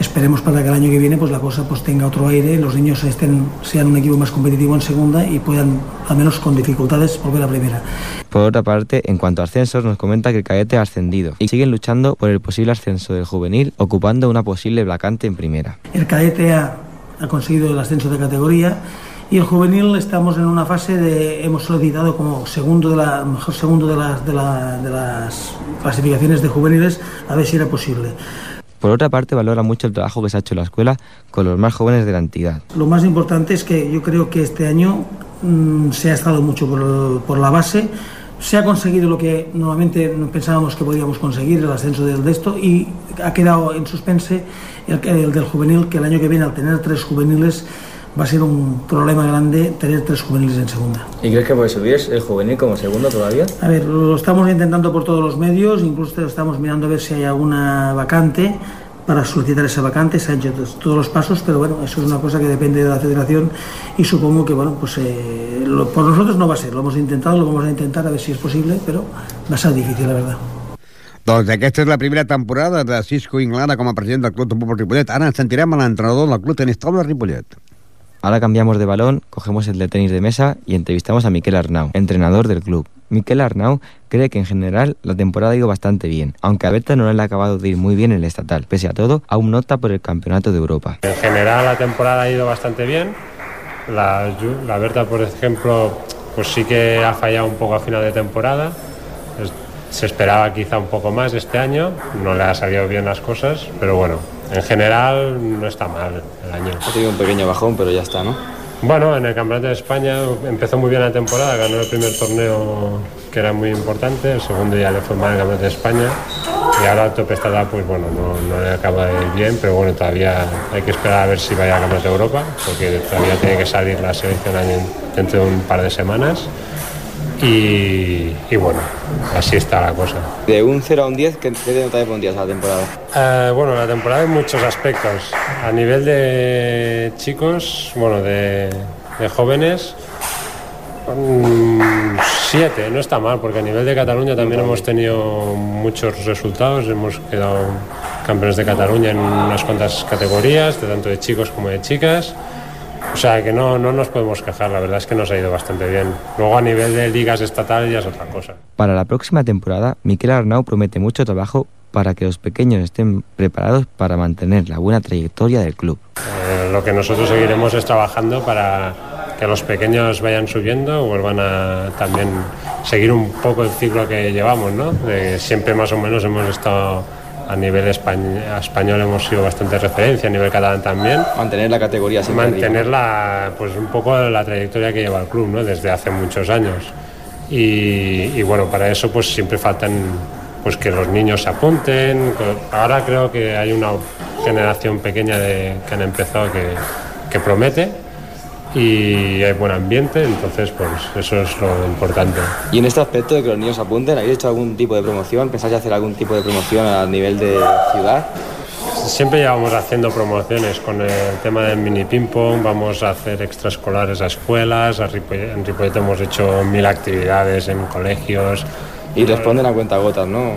Esperemos para que el año que viene pues la cosa pues tenga otro aire, los niños estén, sean un equipo más competitivo en segunda y puedan, al menos con dificultades, volver a primera. Por otra parte, en cuanto a ascensos, nos comenta que el cadete ha ascendido y siguen luchando por el posible ascenso del juvenil, ocupando una posible vacante en primera. El cadete ha, ha conseguido el ascenso de categoría y el juvenil estamos en una fase de hemos solicitado como segundo de la mejor segundo de las de, la, de las clasificaciones de juveniles a ver si era posible. Por otra parte, valora mucho el trabajo que se ha hecho en la escuela con los más jóvenes de la entidad. Lo más importante es que yo creo que este año mmm, se ha estado mucho por, por, la base, se ha conseguido lo que normalmente pensábamos que podíamos conseguir, el ascenso del de esto, y ha quedado en suspense el, el del juvenil, que el año que viene, al tener tres juveniles, va a ser un problema grande tener tres juveniles en segunda. ¿Y crees que puede subir el juvenil como segundo todavía? A ver, lo estamos intentando por todos los medios, incluso estamos mirando a ver si hay alguna vacante para solicitar esa vacante, se han hecho todos los pasos, pero bueno, eso es una cosa que depende de la federación y supongo que, bueno, pues eh, lo, por nosotros no va a ser, lo hemos intentado, lo vamos a intentar a ver si es posible, pero va a ser difícil, la verdad. Doncs aquesta és la primera temporada de Cisco Inglada com a president del Club de Futbol Ripollet. Ara ens sentirem a l'entrenador del Club Tenis Taula Ripollet. Ahora cambiamos de balón, cogemos el de tenis de mesa y entrevistamos a Miquel Arnau, entrenador del club. Miquel Arnau cree que en general la temporada ha ido bastante bien, aunque a Berta no le ha acabado de ir muy bien el estatal. Pese a todo, aún nota por el Campeonato de Europa. En general la temporada ha ido bastante bien. La, la Berta, por ejemplo, pues sí que ha fallado un poco a final de temporada. Se esperaba quizá un poco más este año, no le ha salido bien las cosas, pero bueno, en general no está mal el año. Ha tenido un pequeño bajón, pero ya está, ¿no? Bueno, en el Campeonato de España empezó muy bien la temporada, ganó el primer torneo que era muy importante, el segundo ya le fue mal el Campeonato de España y ahora el tope está pues bueno, no, no, le acaba de ir bien, pero bueno, todavía hay que esperar a ver si vaya a Campeonato de Europa, porque todavía tiene que salir la selección dentro de un par de semanas. Y, y, bueno, así está la cosa. De un 0 a un 10, ¿qué, qué nota pondrías a la temporada? Eh, bueno, la temporada en muchos aspectos. A nivel de chicos, bueno, de, de jóvenes, 7, no está mal, porque a nivel de Cataluña también hemos tenido muchos resultados, hemos quedado campeones de Cataluña en unas cuantas categorías, de tanto de chicos como de chicas. O sea que no, no nos podemos quejar, la verdad es que nos ha ido bastante bien. Luego a nivel de ligas estatales ya es otra cosa. Para la próxima temporada, Miquel Arnau promete mucho trabajo para que los pequeños estén preparados para mantener la buena trayectoria del club. Eh, lo que nosotros seguiremos es trabajando para que los pequeños vayan subiendo, vuelvan a también seguir un poco el ciclo que llevamos, ¿no? De siempre más o menos hemos estado a nivel español, hemos sido bastante referencia, a nivel catalán también. Mantener la categoría siempre. Mantener la, pues un poco la trayectoria que lleva el club, ¿no? Desde hace muchos años. Y, y bueno, para eso pues siempre faltan pues que los niños se apunten. Ahora creo que hay una generación pequeña de, que han empezado que, que promete y hay buen ambiente, entonces pues eso es lo importante. Y en este aspecto de que los niños apunten, ¿habéis hecho algún tipo de promoción? ¿Pensáis hacer algún tipo de promoción a nivel de ciudad? Siempre llevamos haciendo promociones con el tema del mini ping pong, vamos a hacer extraescolares a escuelas, a Ripollet, en Ripollet hemos hecho mil actividades en colegios. Y responden a cuenta gotas, ¿no?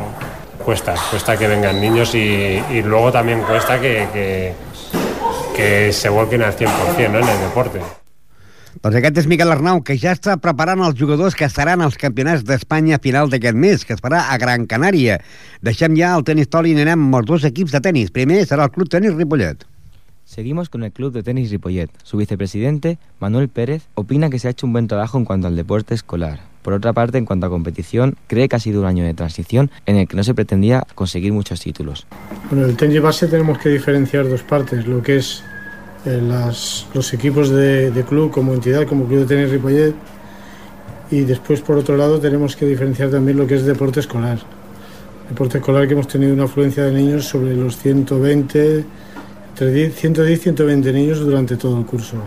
Cuesta, cuesta que vengan niños y, y luego también cuesta que, que, que se volquen al 100% ¿no? en el deporte. Doncs aquest és Miquel Arnau, que ja està preparant els jugadors que estaran als campionats d'Espanya a final d'aquest mes, que es farà a Gran Canària. Deixem ja el tenis toli i anem amb els dos equips de tenis. Primer serà el Club Tenis Ripollet. Seguimos con el Club de Tenis Ripollet. Su vicepresidente, Manuel Pérez, opina que se ha hecho un buen trabajo en cuanto al deporte escolar. Por otra parte, en cuanto a competición, cree que ha sido un año de transición en el que no se pretendía conseguir muchos títulos. Bueno, el tenis base tenemos que diferenciar dos partes, lo que es las, los equipos de, de, club como entidad, como Club de Tenis Ripollet, y después por otro lado tenemos que diferenciar también lo que es deporte escolar. Deporte escolar que hemos tenido una afluencia de niños sobre los 120, entre 110 y 120 niños durante todo el curso.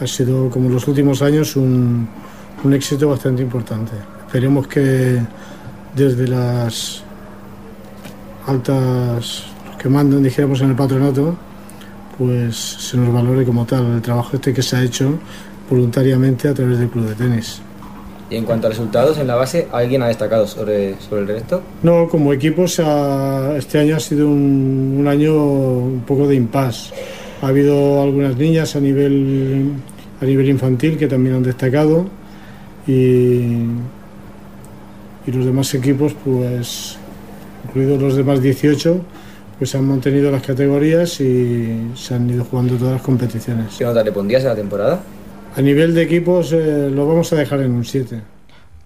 Ha sido, como en los últimos años, un, un éxito bastante importante. Esperemos que desde las altas, los que mandan, dijéramos, en el patronato, pues se nos valore como tal el trabajo este que se ha hecho voluntariamente a través del club de tenis. Y en cuanto a resultados en la base, ¿alguien ha destacado sobre, sobre el resto? No, como equipo se ha- este año ha sido un, un año un poco de impasse. Ha habido algunas niñas a nivel, a nivel infantil que también han destacado y, y los demás equipos, pues, incluidos los demás 18, pues han mantenido las categorías y se han ido jugando todas las competiciones. ¿Qué nota le pondrías a la temporada? A nivel de equipos eh, lo vamos a dejar en un 7.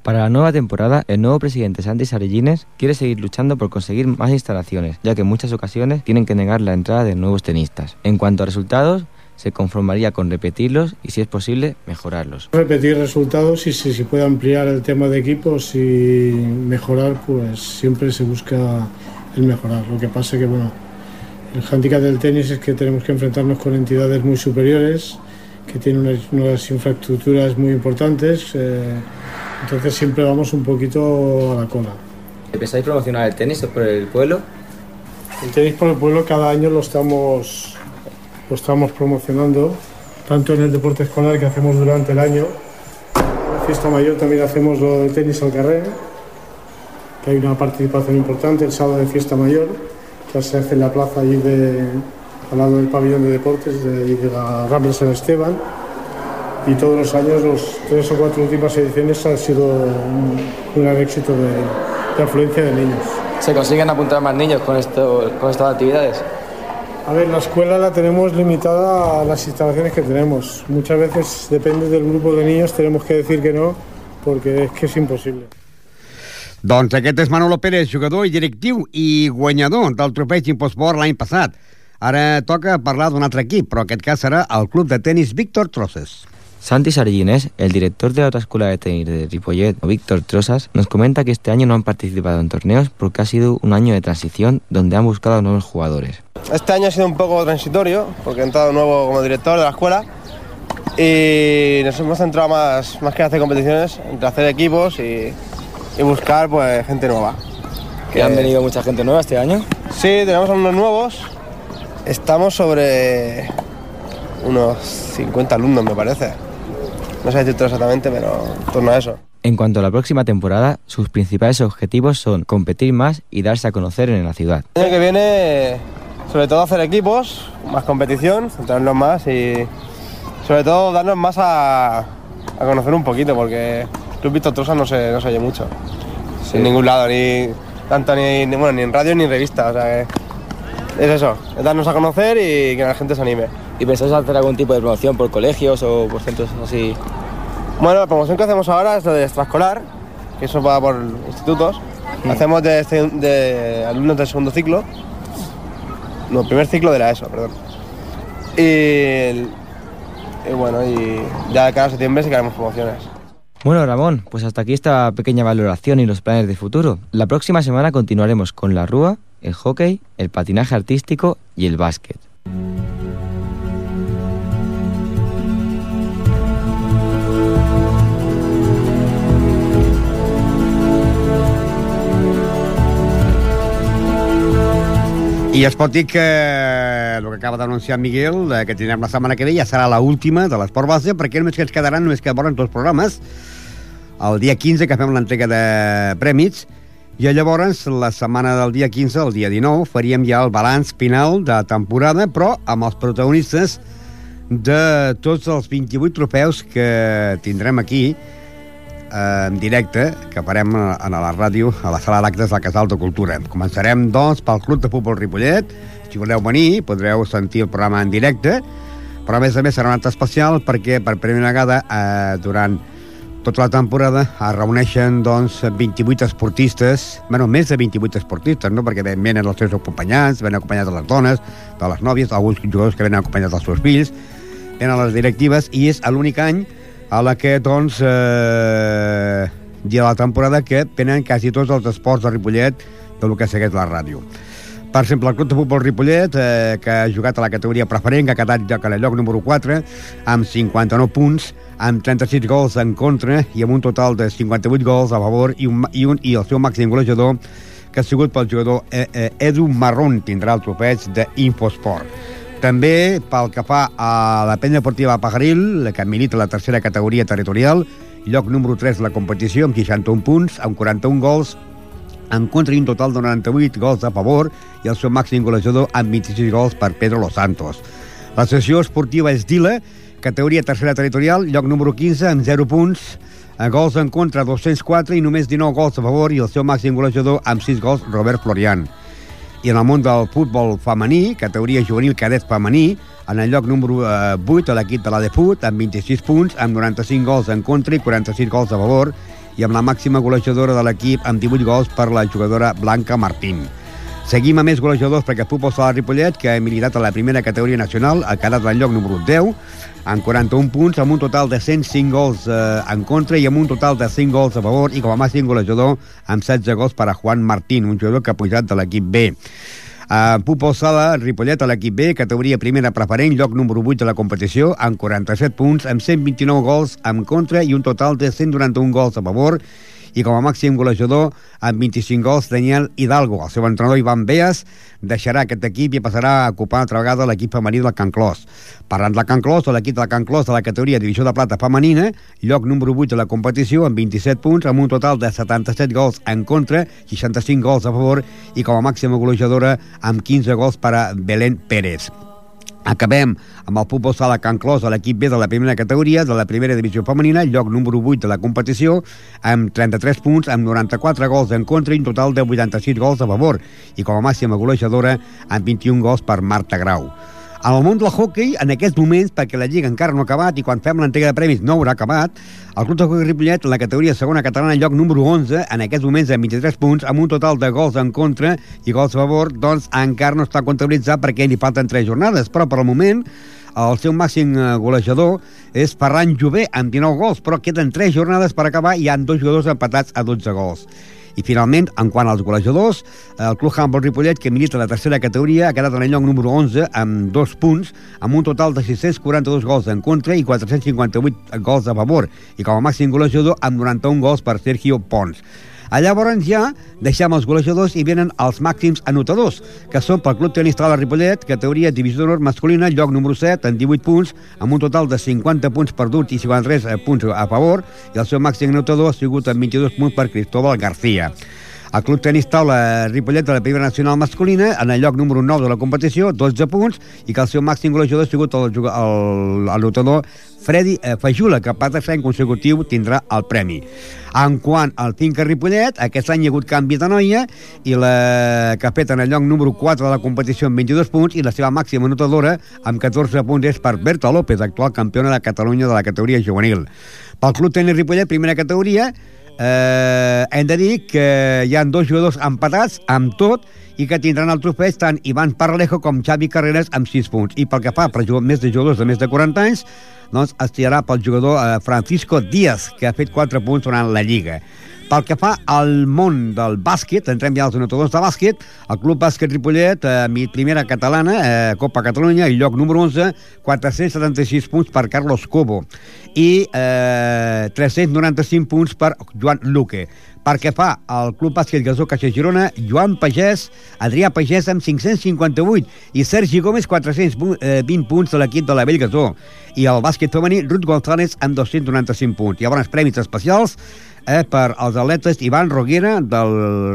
Para la nueva temporada, el nuevo presidente Santi Sarellines quiere seguir luchando por conseguir más instalaciones, ya que en muchas ocasiones tienen que negar la entrada de nuevos tenistas. En cuanto a resultados, se conformaría con repetirlos y, si es posible, mejorarlos. repetir resultados y si se puede ampliar el tema de equipos y mejorar, pues siempre se busca el mejorar. Lo que pasa que, bueno, el hándicap del tenis es que tenemos que enfrentarnos con entidades muy superiores, que tienen unas, unas infraestructuras muy importantes, eh, entonces siempre vamos un poquito a la cola. ¿Pensáis promocionar el tenis por el pueblo? El tenis por el pueblo cada año lo estamos, lo estamos promocionando, tanto en el deporte escolar que hacemos durante el año. En la fiesta mayor también hacemos lo de tenis al carrer, que hay una participación importante el sábado de fiesta mayor, que se hace en la plaza allí de, al lado del pabellón de deportes de, de la Rambla San Esteban. Y todos los años, los tres o cuatro últimas ediciones, ha sido un, un gran éxito de, de afluencia de niños. ¿Se consiguen apuntar más niños con, esto, con estas actividades? A ver, la escuela la tenemos limitada a las instalaciones que tenemos. Muchas veces depende del grupo de niños, tenemos que decir que no, porque es que es imposible. Doncs aquest és Manolo Pérez, jugador i directiu i guanyador del trofeig Imposport l'any passat. Ara toca parlar d'un altre equip, però aquest cas serà el club de tenis Víctor Trosses. Santi Sarellines, el director de la otra escuela de tenis de Ripollet, Víctor Trosas, nos comenta que este año no han participado en torneos porque ha sido un año de transición donde han buscado nuevos jugadores. Este año ha sido un poco transitorio, porque he entrado nuevo como director de la escuela y nos hemos centrado más, más que en hacer competiciones, entre hacer equipos y, y buscar pues, gente nueva. ¿Que han venido mucha gente nueva este año? Sí, tenemos unos nuevos. Estamos sobre unos 50 alumnos, me parece. No sé decirte exactamente, pero en torno a eso. En cuanto a la próxima temporada, sus principales objetivos son competir más y darse a conocer en la ciudad. El año que viene, sobre todo hacer equipos, más competición, centrarnos más y sobre todo darnos más a, a conocer un poquito, porque Club Víctor Trosa no se, no se oye mucho. En ningún lado, ni tanto ni, ni- bueno, ni en radio ni en revista. O sea que es eso, es darnos a conocer y que la gente se anime. ¿Y pensáis hacer algún tipo de promoción por colegios o por centros así? Bueno, la promoción que hacemos ahora es lo de extraescolar, que eso va por institutos. Hacemos de, este- de alumnos del segundo ciclo, no, primer ciclo de la ESO, perdón. Y, bueno, y ya de cara a septiembre sí que haremos promociones. Bueno, Ramón, pues hasta aquí esta pequeña valoración y los planes de futuro. La próxima semana continuaremos con la rúa, el hockey, el patinaje artístico y el básquet. I es pot dir que el que acaba d'anunciar Miguel, eh, que tindrem la setmana que ve, ja serà la última de l'Esport Base, perquè només que ens quedaran, només que volen dos programes, el dia 15, que fem l'entrega de prèmits, i llavors, la setmana del dia 15, el dia 19, faríem ja el balanç final de temporada, però amb els protagonistes de tots els 28 trofeus que tindrem aquí, eh, en directe que farem a la ràdio a la sala d'actes del Casal de Cultura. Començarem, doncs, pel Club de Futbol Ripollet. Si voleu venir, podreu sentir el programa en directe, però a més a més serà un acte especial perquè per primera vegada eh, durant tota la temporada es reuneixen doncs, 28 esportistes, bueno, més de 28 esportistes, no? perquè ven- venen els seus acompanyants, venen acompanyats de les dones, de les nòvies, alguns jugadors que venen acompanyats dels seus fills, venen les directives i és l'únic any a la que, doncs, eh, hi ha la temporada que venen quasi tots els esports de Ripollet del que segueix la ràdio. Per exemple, el Club de Futbol Ripollet, eh, que ha jugat a la categoria preferent, que ha quedat a lloc número 4, amb 59 punts, amb 36 gols en contra i amb un total de 58 gols a favor i, un, i, un, i el seu màxim golejador, que ha sigut pel jugador eh, eh, Edu Marrón, tindrà el trofeig d'Infosport. També pel que fa a la penya deportiva Pajaril, que milita la tercera categoria territorial, lloc número 3 de la competició amb 61 punts, amb 41 gols, en contra i un total de 98 gols a favor i el seu màxim golejador amb 26 gols per Pedro Los Santos. La sessió esportiva és Dila, categoria tercera territorial, lloc número 15 amb 0 punts, a gols en contra 204 i només 19 gols a favor i el seu màxim golejador amb 6 gols Robert Florian. I en el món del futbol femení, categoria juvenil cadet femení, en el lloc número eh, 8 a l'equip de la Defut amb 26 punts, amb 95 gols en contra i 46 gols a favor i amb la màxima golejadora de l'equip amb 18 gols per la jugadora Blanca Martín. Seguim a més golejadors perquè Futbol Sala Ripollet, que ha militat a la primera categoria nacional, ha quedat en lloc número 10, amb 41 punts, amb un total de 105 gols eh, en contra i amb un total de 5 gols a favor i com a màxim golejador amb 16 gols per a Juan Martín, un jugador que ha pujat de l'equip B. Uh, Pupol Sala, Ripollet a l'equip B, categoria primera preferent, lloc número 8 de la competició, amb 47 punts, amb 129 gols en contra i un total de 191 gols a favor i com a màxim golejador amb 25 gols Daniel Hidalgo. El seu entrenador Ivan Beas deixarà aquest equip i passarà a ocupar altra vegada l'equip femení del Can Clos. Parlant del Can Clos, l'equip del Can Clos de la categoria Divisió de Plata femenina, lloc número 8 de la competició amb 27 punts, amb un total de 77 gols en contra, 65 gols a favor i com a màxima golejadora amb 15 gols per a Belén Pérez. Acabem amb el futbol sala Can Clos a l'equip B de la primera categoria de la primera divisió femenina, lloc número 8 de la competició, amb 33 punts, amb 94 gols en contra i un total de 86 gols a favor, i com a màxima golejadora amb 21 gols per Marta Grau. En el món del hockey, en aquests moments, perquè la Lliga encara no ha acabat i quan fem l'entrega de premis no haurà acabat, el Club de Hockey Ripollet, en la categoria segona catalana, lloc número 11, en aquests moments amb 23 punts, amb un total de gols en contra i gols a favor, doncs encara no està comptabilitzat perquè li falten 3 jornades, però per al moment el seu màxim eh, golejador és Ferran Jové, amb 19 gols, però queden 3 jornades per acabar i hi ha dos jugadors empatats a 12 gols. I finalment, en quant als golejadors, el Club Handball Ripollet, que milita la tercera categoria, ha quedat en el lloc número 11 amb dos punts, amb un total de 642 gols en contra i 458 gols a favor, i com a màxim golejador amb 91 gols per Sergio Pons. A llavors ja deixem els golejadors i venen els màxims anotadors, que són pel Club Tenis Taula Ripollet, categoria Divisió d'Honor masculina, lloc número 7, amb 18 punts, amb un total de 50 punts perduts i 53 eh, punts a favor, i el seu màxim anotador ha sigut amb 22 punts per Cristóbal García. El Club Tenis Taula Ripollet de la primera nacional masculina, en el lloc número 9 de la competició, 12 punts, i que el seu màxim golejador ha sigut el, el, el, lotador Freddy eh, Fajula, que per tercer any consecutiu tindrà el premi. En quant al Finca Ripollet, aquest any hi ha hagut canvi de noia i la que fet en el lloc número 4 de la competició amb 22 punts i la seva màxima anotadora amb 14 punts és per Berta López, actual campiona de Catalunya de la categoria juvenil. Pel Club Tenis Ripollet, primera categoria, eh, hem de dir que hi han dos jugadors empatats amb tot i que tindran el trofeig tant Ivan Paralejo com Xavi Carreras amb 6 punts. I pel que fa per més de jugadors de més de 40 anys, doncs es tirarà pel jugador eh, Francisco Díaz, que ha fet 4 punts durant la Lliga. Pel que fa al món del bàsquet, entrem ja als anotadors de bàsquet, el Club Bàsquet Ripollet, eh, primera catalana, eh, Copa Catalunya, i lloc número 11, 476 punts per Carlos Cobo i eh, 395 punts per Joan Luque. Per què fa el Club Bàsquet Gasó Caixa Girona, Joan Pagès, Adrià Pagès amb 558 i Sergi Gómez 420 punts de l'equip de la Vell Gasó. I el bàsquet femení, Ruth González amb 295 punts. Llavors, premis especials eh, per als atletes Ivan Roguera del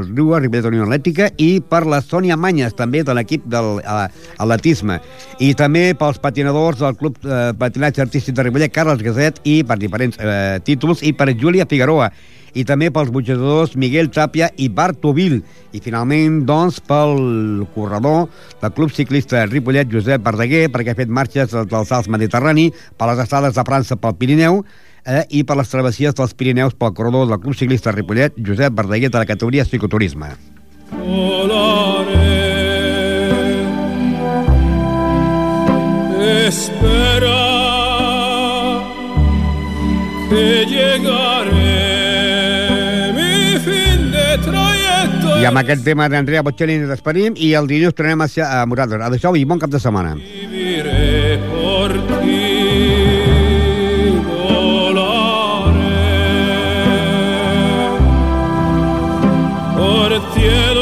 Riu Ribera Unió Atlètica i per la Sònia Manyes, també de l'equip del eh, atletisme. I també pels patinadors del Club eh, Patinatge Artístic de Ribellet, Carles Gaset, i per diferents eh, títols, i per Júlia Figueroa i també pels butxadors Miguel Tàpia i Bartovil. I finalment, doncs, pel corredor del Club Ciclista Ripollet, Josep Verdaguer, perquè ha fet marxes dels salts Mediterrani, per les estades de França pel Pirineu, eh, i per les travessies dels Pirineus pel corredor del Club Ciclista Ripollet, Josep Verdaguer, de la categoria cicloturisme. Espera que llegaré mi fin de trayecto I amb aquest tema d'Andrea Bocelli ens despedim i el dilluns tornem a, ser a Morales. Adéu i bon cap de setmana. viviré por ti cielo